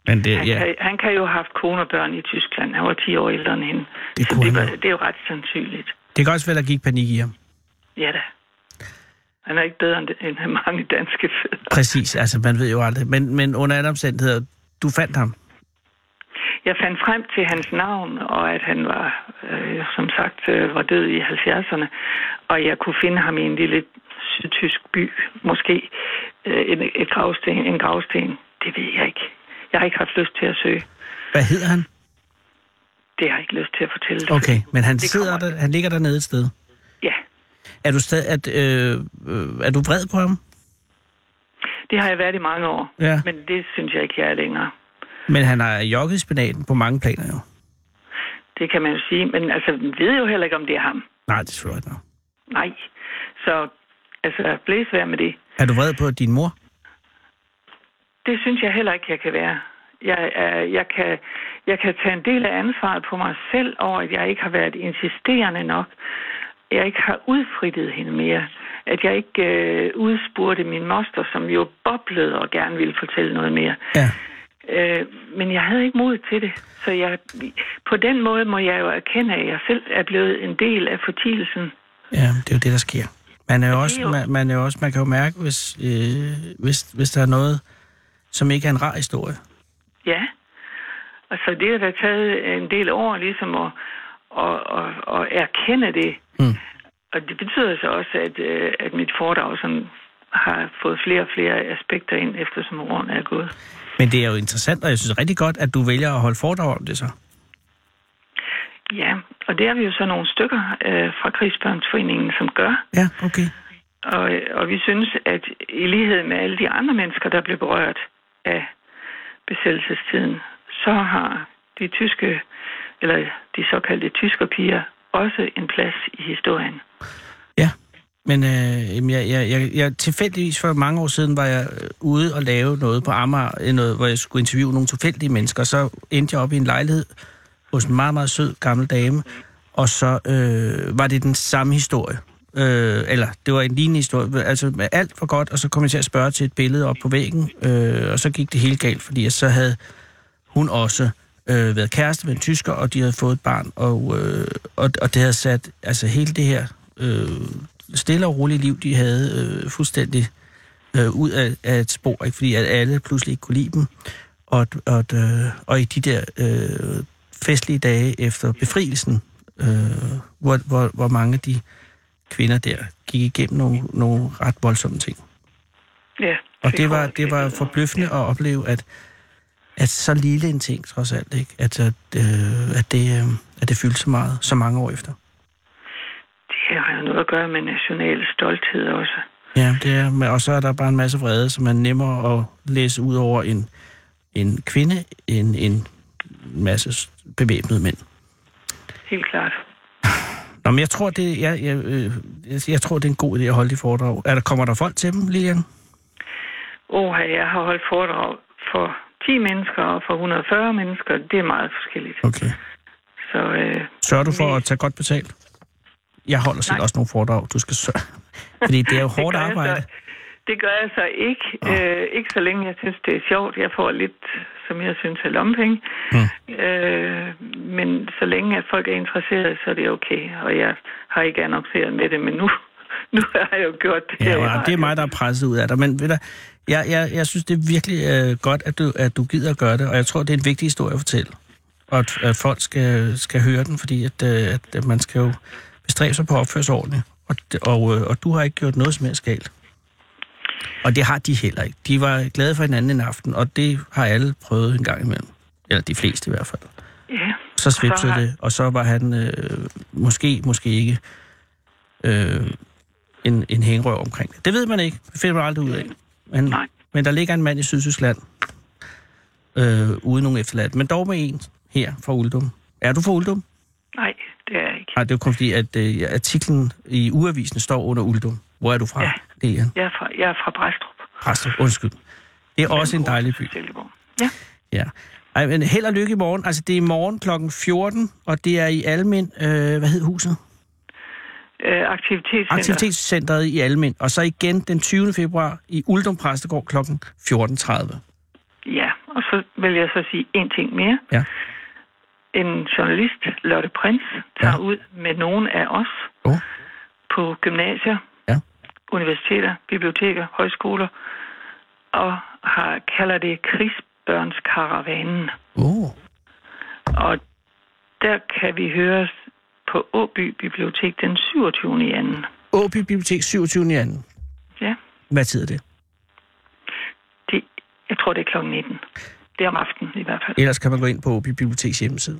Men det, han, ja, kan, han kan jo have haft kone og børn i Tyskland. Han var 10 år ældre end hende. Det Så det, var, det er jo ret sandsynligt. Det kan også være, der gik panik i ham. Ja da. Han er ikke bedre end, end mange danske fædre. Præcis, altså man ved jo aldrig. Men, men under alle omstændigheder, du fandt ham. Jeg fandt frem til hans navn, og at han var, øh, som sagt, øh, var død i 70'erne. Og jeg kunne finde ham i en lille sydtysk by, måske øh, en, et gravsten, en gravsten. Det ved jeg ikke. Jeg har ikke haft lyst til at søge. Hvad hedder han? Det har jeg ikke lyst til at fortælle dig. Okay, men han, Det sidder der, han ligger dernede et sted. Ja, Er du, stadig, at, øh, øh, er du vred på ham? det har jeg været i mange år. Ja. Men det synes jeg ikke, jeg er længere. Men han har jogget i spinaten på mange planer jo. Det kan man jo sige. Men altså, vi ved jo heller ikke, om det er ham. Nej, det er selvfølgelig ikke. Nej. Så altså, blæs vær med det. Er du vred på din mor? Det synes jeg heller ikke, jeg kan være. Jeg, er, jeg, kan, jeg kan tage en del af ansvaret på mig selv over, at jeg ikke har været insisterende nok. Jeg ikke har udfrittet hende mere. At jeg ikke øh, udspurgte min moster, som jo boblede og gerne ville fortælle noget mere. Ja. Øh, men jeg havde ikke mod til det. Så jeg, på den måde må jeg jo erkende, at jeg selv er blevet en del af fortielsen. Ja, det er jo det, der sker. Man, er jo også, man, man, er jo også, man kan jo mærke, hvis, øh, hvis, hvis der er noget, som ikke er en rar historie. Ja. Og så det har da taget en del år ligesom at, at, at, at erkende det. Mm. Og det betyder så også, at, øh, at mit foredrag sådan har fået flere og flere aspekter ind, eftersom årene er gået. Men det er jo interessant, og jeg synes rigtig godt, at du vælger at holde foredrag om det så. Ja, og det er vi jo så nogle stykker øh, fra Krigsbørnsforeningen, som gør. Ja, okay. Og, og vi synes, at i lighed med alle de andre mennesker, der blev berørt af besættelsestiden, så har de tyske, eller de såkaldte tyskerpiger, også en plads i historien. Ja, men øh, jeg, jeg, jeg, jeg, tilfældigvis for mange år siden var jeg øh, ude og lave noget på Amager, øh, noget, hvor jeg skulle interviewe nogle tilfældige mennesker. Så endte jeg op i en lejlighed hos en meget, meget sød gammel dame, og så øh, var det den samme historie. Øh, eller det var en lignende historie. Altså med alt var godt, og så kom jeg til at spørge til et billede op på væggen, øh, og så gik det helt galt, fordi så havde hun også øh, været kæreste med en tysker, og de havde fået et barn, og, øh, og, og det havde sat altså hele det her øh, stille og rolige liv, de havde øh, fuldstændig øh, ud af, af et spor, ikke? fordi at alle pludselig ikke kunne lide dem. Og, og, øh, og i de der øh, festlige dage efter befrielsen, øh, hvor, hvor, hvor mange af de kvinder der gik igennem nogle, nogle ret voldsomme ting. Ja, Og det var, det var forbløffende at opleve, at, at så lille en ting trods alt, ikke? At, at, øh, at, det, øh, at det fyldte så meget, så mange år efter. Det har jo noget at gøre med national stolthed også. Ja, det er, og så er der bare en masse vrede, som er nemmere at læse ud over en, en kvinde end en masse bevæbnede mænd. Helt klart. Nå, men jeg tror, det, jeg, jeg, øh, jeg, jeg tror, det er en god idé at holde de foredrag. Er der, kommer der folk til dem, Lilian? Åh, jeg har holdt foredrag for 10 mennesker og for 140 mennesker. Det er meget forskelligt. Okay. Så øh, Sørger du for Vi- at tage godt betalt? Jeg holder selv Nej. også nogle foredrag, du skal sørge. Fordi det er jo [LAUGHS] hårdt arbejde. Så, det gør jeg så ikke. Øh, ikke så længe jeg synes, det er sjovt. Jeg får lidt, som jeg synes, er lompenge. Mm. Øh, men så længe at folk er interesserede, så er det okay. Og jeg har ikke annonceret med det, men nu, [LAUGHS] nu har jeg jo gjort det. Ja, og det er mig, der er presset ud af dig. Men ved du, jeg, jeg, jeg synes, det er virkelig øh, godt, at du, at du gider at gøre det. Og jeg tror, det er en vigtig historie at fortælle. Og at, at folk skal, skal høre den, fordi at, øh, at, at man skal jo bestræbe sig på at opføre sig ordentligt. Og, og, øh, og du har ikke gjort noget som helst galt. Og det har de heller ikke. De var glade for hinanden en aften, og det har alle prøvet en gang imellem. Eller de fleste i hvert fald. Ja. Så svipsede har- det, og så var han øh, måske, måske ikke øh, en, en hængerøv omkring det. Det ved man ikke. Det finder man aldrig ud af. Men, Nej. men der ligger en mand i Sydtyskland, øh, uden nogen efterladt, men dog med en her fra Uldum. Er du fra Uldum? Nej, det er jeg ikke. Nej, det er jo kun fordi, at øh, artiklen i uavisen står under Uldum. Hvor er du fra? Ja. Det er Jeg er fra, jeg er fra Bræstrup. Præstrup, undskyld. Det er også en dejlig by. Silkeborg. Ja. Ja. Ej, men held og lykke i morgen. Altså, det er i morgen kl. 14, og det er i Almen. Øh, hvad hed huset? Øh, aktivitetscenter. Aktivitetscentret i Almen. Og så igen den 20. februar i Uldum Præstegård kl. 14.30. Ja, og så vil jeg så sige en ting mere. Ja. En journalist, Lotte Prins, tager Ja. ud med nogle af os Oh. på gymnasier. Universiteter, biblioteker, højskoler, og har, kalder det krigsbørnskaravanen. Oh. Og der kan vi høre på Åby Bibliotek den 27. i anden. Åby Bibliotek 27. i anden. Ja, Hvad tid er det? det, jeg tror, det er klokken 19. Det er om aftenen i hvert fald. Ellers kan man gå ind på Åby Biblioteks hjemmeside.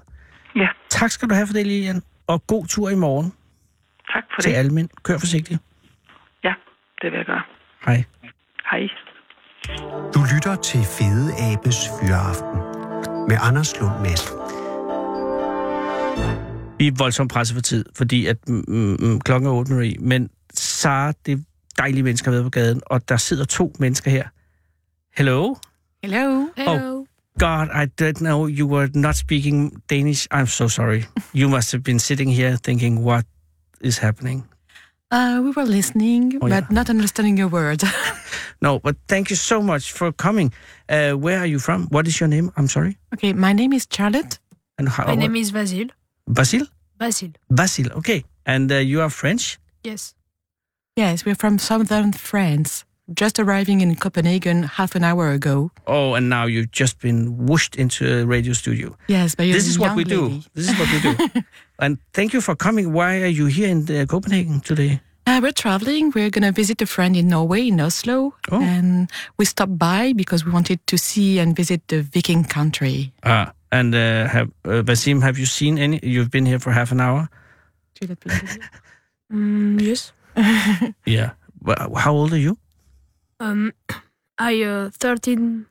Ja, Tak skal du have for det, Lilian. Og god tur i morgen tak for til det. Almen. Kør forsigtigt. Det vil jeg gøre. Hej. Hej. Du lytter til Fede Abes Fyraften med Anders Lund Madsen. Vi er voldsomt presset for tid, fordi at mm, mm, klokken er 8 i. Men Sara, det er dejlige mennesker ved på gaden, og der sidder to mennesker her. Hello? Hello. Oh, God, I didn't know you were not speaking Danish. I'm so sorry. You must have been sitting here thinking, what is happening? Uh, we were listening, Oh, but yeah. not understanding a word. [LAUGHS] No, but thank you so much for coming. Uh, where are you from? What is your name? I'm sorry. okay, my name is Charlotte. And how, My name is Vasil. Basil? Vasil. Basil, okay. And uh, you are French? Yes. Yes, we're from southern France. Just arriving in Copenhagen half an hour ago. Oh, and now you've just been whooshed into a radio studio. Yes, by a This is what young we do. This is what we do. [LAUGHS] and thank you for coming. Why are you here in uh, Copenhagen today? Uh, we're traveling. We're going to visit a friend in Norway, in Oslo. Oh. And we stopped by because we wanted to see and visit the Viking country. Ah, and uh, have uh, Basim, have you seen any? You've been here for half an hour. [LAUGHS] Mm, yes. [LAUGHS] Yeah. Well, how old are you? Um, [COUGHS] I uh, 13,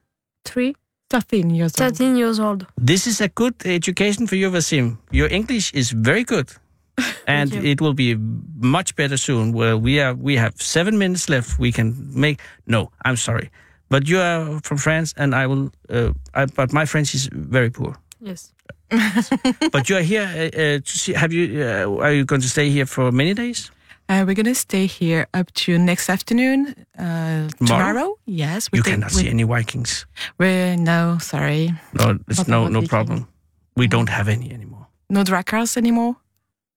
3, 13 years old. 13 years old. This is a good education for you, Vasim. Your English is very good, [LAUGHS] and you. it will be much better soon. Well, we are we have seven minutes left. We can make. No, I'm sorry, but you are from France, and I will. Uh, I, but my French is very poor. Yes. [LAUGHS] but you are here uh, uh, to see. Have you? Uh, are you going to stay here for many days? Uh, we're going to stay here up to next afternoon. Uh, tomorrow? Yes. we You cannot see any Vikings. We're, no, sorry. No, it's no no Viking. problem. We don't have any anymore. No Drakars anymore?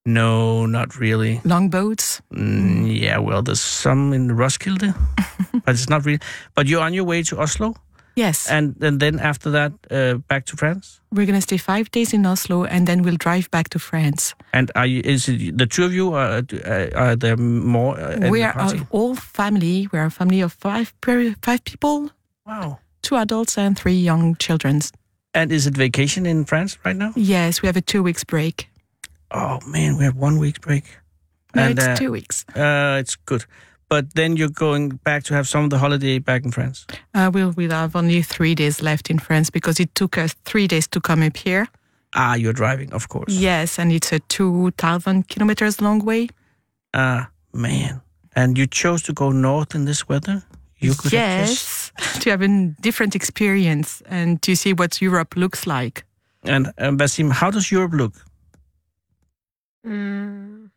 No, not really. Longboats? Mm, yeah, well, there's some in Roskilde, [LAUGHS] but it's not really. But you're on your way to Oslo, Yes. and, and then after that, uh, back to France. we're going to stay five days in Oslo and then we'll drive back to France. And are you, is it the two of you? Uh, are there more? Uh, we are party? a whole family. We're a family of five, five people, Wow. two adults and three young children. And is it vacation in France right now? Yes, we have a two weeks break. Oh man, we have one week's break. No, and it's uh, two weeks. Uh, it's good. But then you're going back to have some of the holiday back in France. Uh, we'll, we'll have only three days left in France because it took us three days to come up here. Ah, you're driving, of course. Yes, and it's a 2,000 kilometers long way. Ah, man. And you chose to go north in this weather? You could have just- yes, [LAUGHS] to have a different experience and to see what Europe looks like. And uh, Basim, how does Europe look? Mm,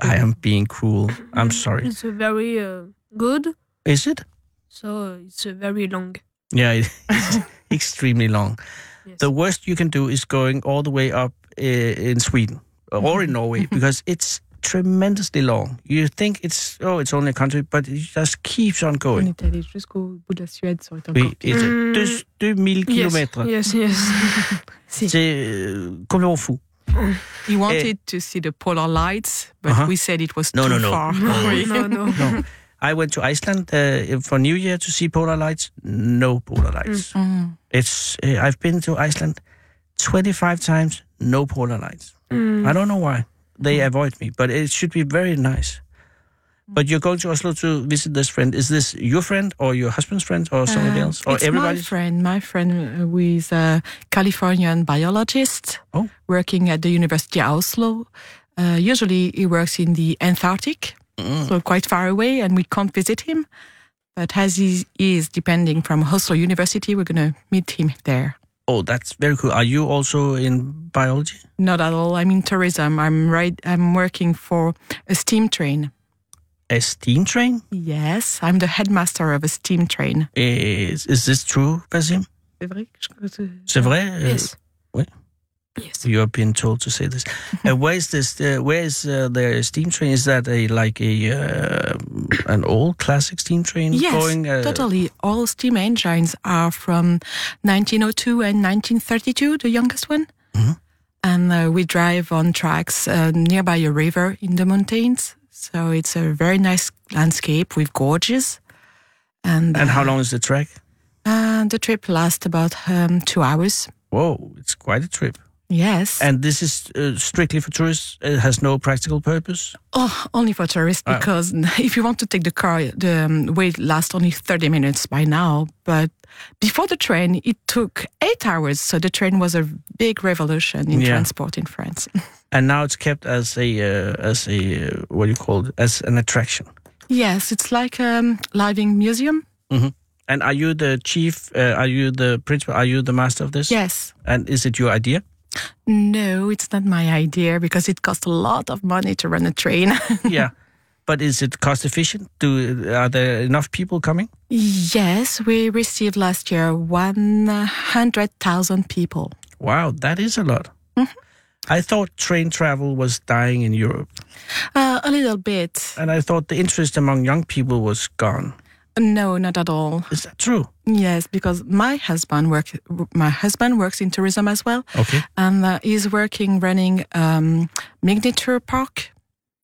I am being cruel. I'm sorry. it's uh, very uh, good. Is it? So it's uh, very long. Yeah, it's [LAUGHS] extremely long. Yes. The worst you can do is going all the way up uh, in Sweden or in [LAUGHS] Norway because it's tremendously long. You think it's oh, it's only a country, but it just keeps on On going. est allé jusqu'au bout de la Suède, ça aurait été Oui, encore pire. it's Mm. deux- 2000 yes. kilomètres. Yes, yes. C'est euh, complètement fou. He wanted to see the polar lights, but Uh-huh. we said it was No, too no, no. far. No, no, [LAUGHS] no. No. I went to Iceland uh, for New Year to see polar lights. No polar lights. Mm. It's uh, I've been to Iceland 25 times. No polar lights. Mm. I don't know why they avoid me, but it should be very nice. But you're going to Oslo to visit this friend. Is this your friend or your husband's friend or somebody Uh, else or it's everybody? my friend, my friend uh, who is a Californian biologist Oh. working at the University of Oslo. Uh, usually he works in the Antarctic, Mm. so quite far away, and we can't visit him. But as he is depending from Oslo University, we're going to meet him there. Oh, that's very cool. Are you also in biology? Not at all. I'm in tourism. I'm right. I'm working for a steam train. A steam train? Yes, I'm the headmaster of a steam train. Is is this true, Basim? C'est vrai C'est vrai? Uh, Yes. What? Yes. You have been told to say this. [LAUGHS] uh, where is this? Uh, where is uh, the steam train? Is that a like a uh, an old classic steam train Yes, going? Uh, totally. All steam engines are from 1902 and 1932, the youngest one. Mhm. And uh, we drive on tracks uh, nearby a river in the mountains. So it's a very nice landscape with gorges. And, And how uh, long is the trek? uh, the trip lasts about um, two hours. Whoa, it's quite a trip. Yes. And this is uh, strictly for tourists. It has no practical purpose. Oh, only for tourists Ah. because [LAUGHS] if you want to take the car, the um, wait lasts only 30 minutes by now. But before the train, it took eight hours. So the train was a big revolution in Yeah. transport in France. [LAUGHS] And now it's kept as a uh, as a uh, what do you call it? As an attraction. yes, it's like a um, living museum. And are you the chief? Uh, are you the principal? Are you the master of this? Yes. And is it your idea? No, it's not my idea because it costs a lot of money to run a train. [LAUGHS] yeah. But is it cost efficient? Do are there enough people coming? yes, we received last year 100,000 people. Wow, that is a lot. I thought train travel was dying in Europe, Uh, a little bit. and I thought the interest among young people was gone. No, not at all. Is that true? Yes, because my husband work. My husband works in tourism as well, Okay. and uh, he's working running um, miniature park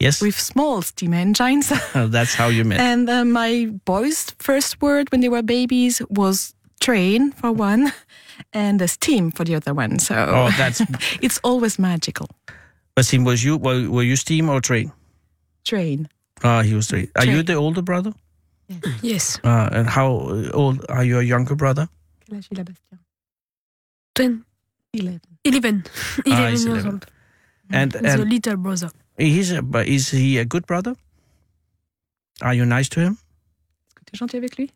Yes. with small steam engines. [LAUGHS] Oh, that's how you met. and uh, my boys' first word when they were babies was train for one, and the steam for the other one. So Oh, that's. [LAUGHS] it's always magical. Basim, was you were, were you steam or train? Train. Ah, he was train. Are you the older brother? Yes. Uh, and how old are your younger brother? Quel âge il a, Bastien? Ten, 11. 11. [LAUGHS] 11 Ah, he's years 11. old. And He's a little brother. he's a, is he a good brother? Are you nice to him? Est-ce que tu es gentil avec lui?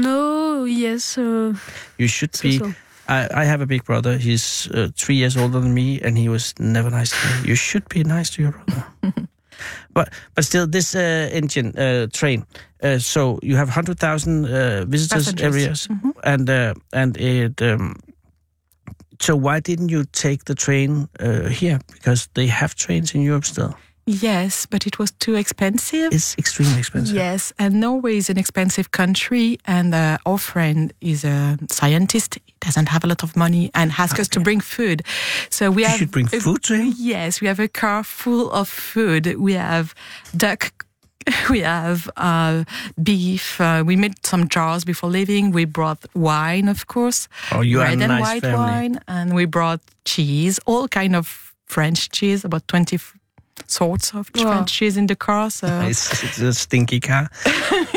No, yes. Uh, You should so, be. so. I, I have a big brother. He's uh, three years older than me, and he was never nice to me. You should be nice to your brother. [LAUGHS] but but still, this uh, engine uh, train. Uh, so you have hundred thousand uh, visitors Passengers. every year, Mhm. and uh, and it. Um, so why didn't you take the train uh, here? Because they have trains in Europe still. Yes, but it was too expensive. It's extremely expensive. Yes, and Norway is an expensive country, and uh, our friend is a scientist. He doesn't have a lot of money and asked us to bring food. So we You have should bring a- food to him. Yes, we have a car full of food. We have duck. [LAUGHS] We have uh, beef. Uh, we made some jars before leaving. We brought wine, of course, Oh, you are a red and white family. wine, and we brought cheese, all kind of French cheese, about twenty f- sorts of Wow. trenches in the car. So [LAUGHS] It's, it's a stinky car,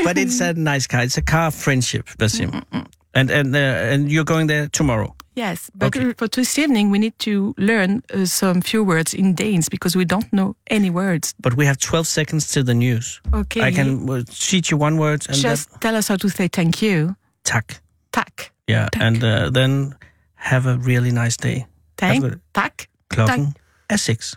but it's a [LAUGHS] nice car. It's a car of friendship, Basim. And and uh, and you're going there tomorrow. yes, but Okay. for this evening we need to learn uh, some few words in Danes because we don't know any words. But we have 12 seconds to the news. Okay, I can uh, teach you one word and just tell us how to say thank you. then tak. Tak. Yeah, and uh, then have a really nice day. Thank. Tak. Klokken er 6.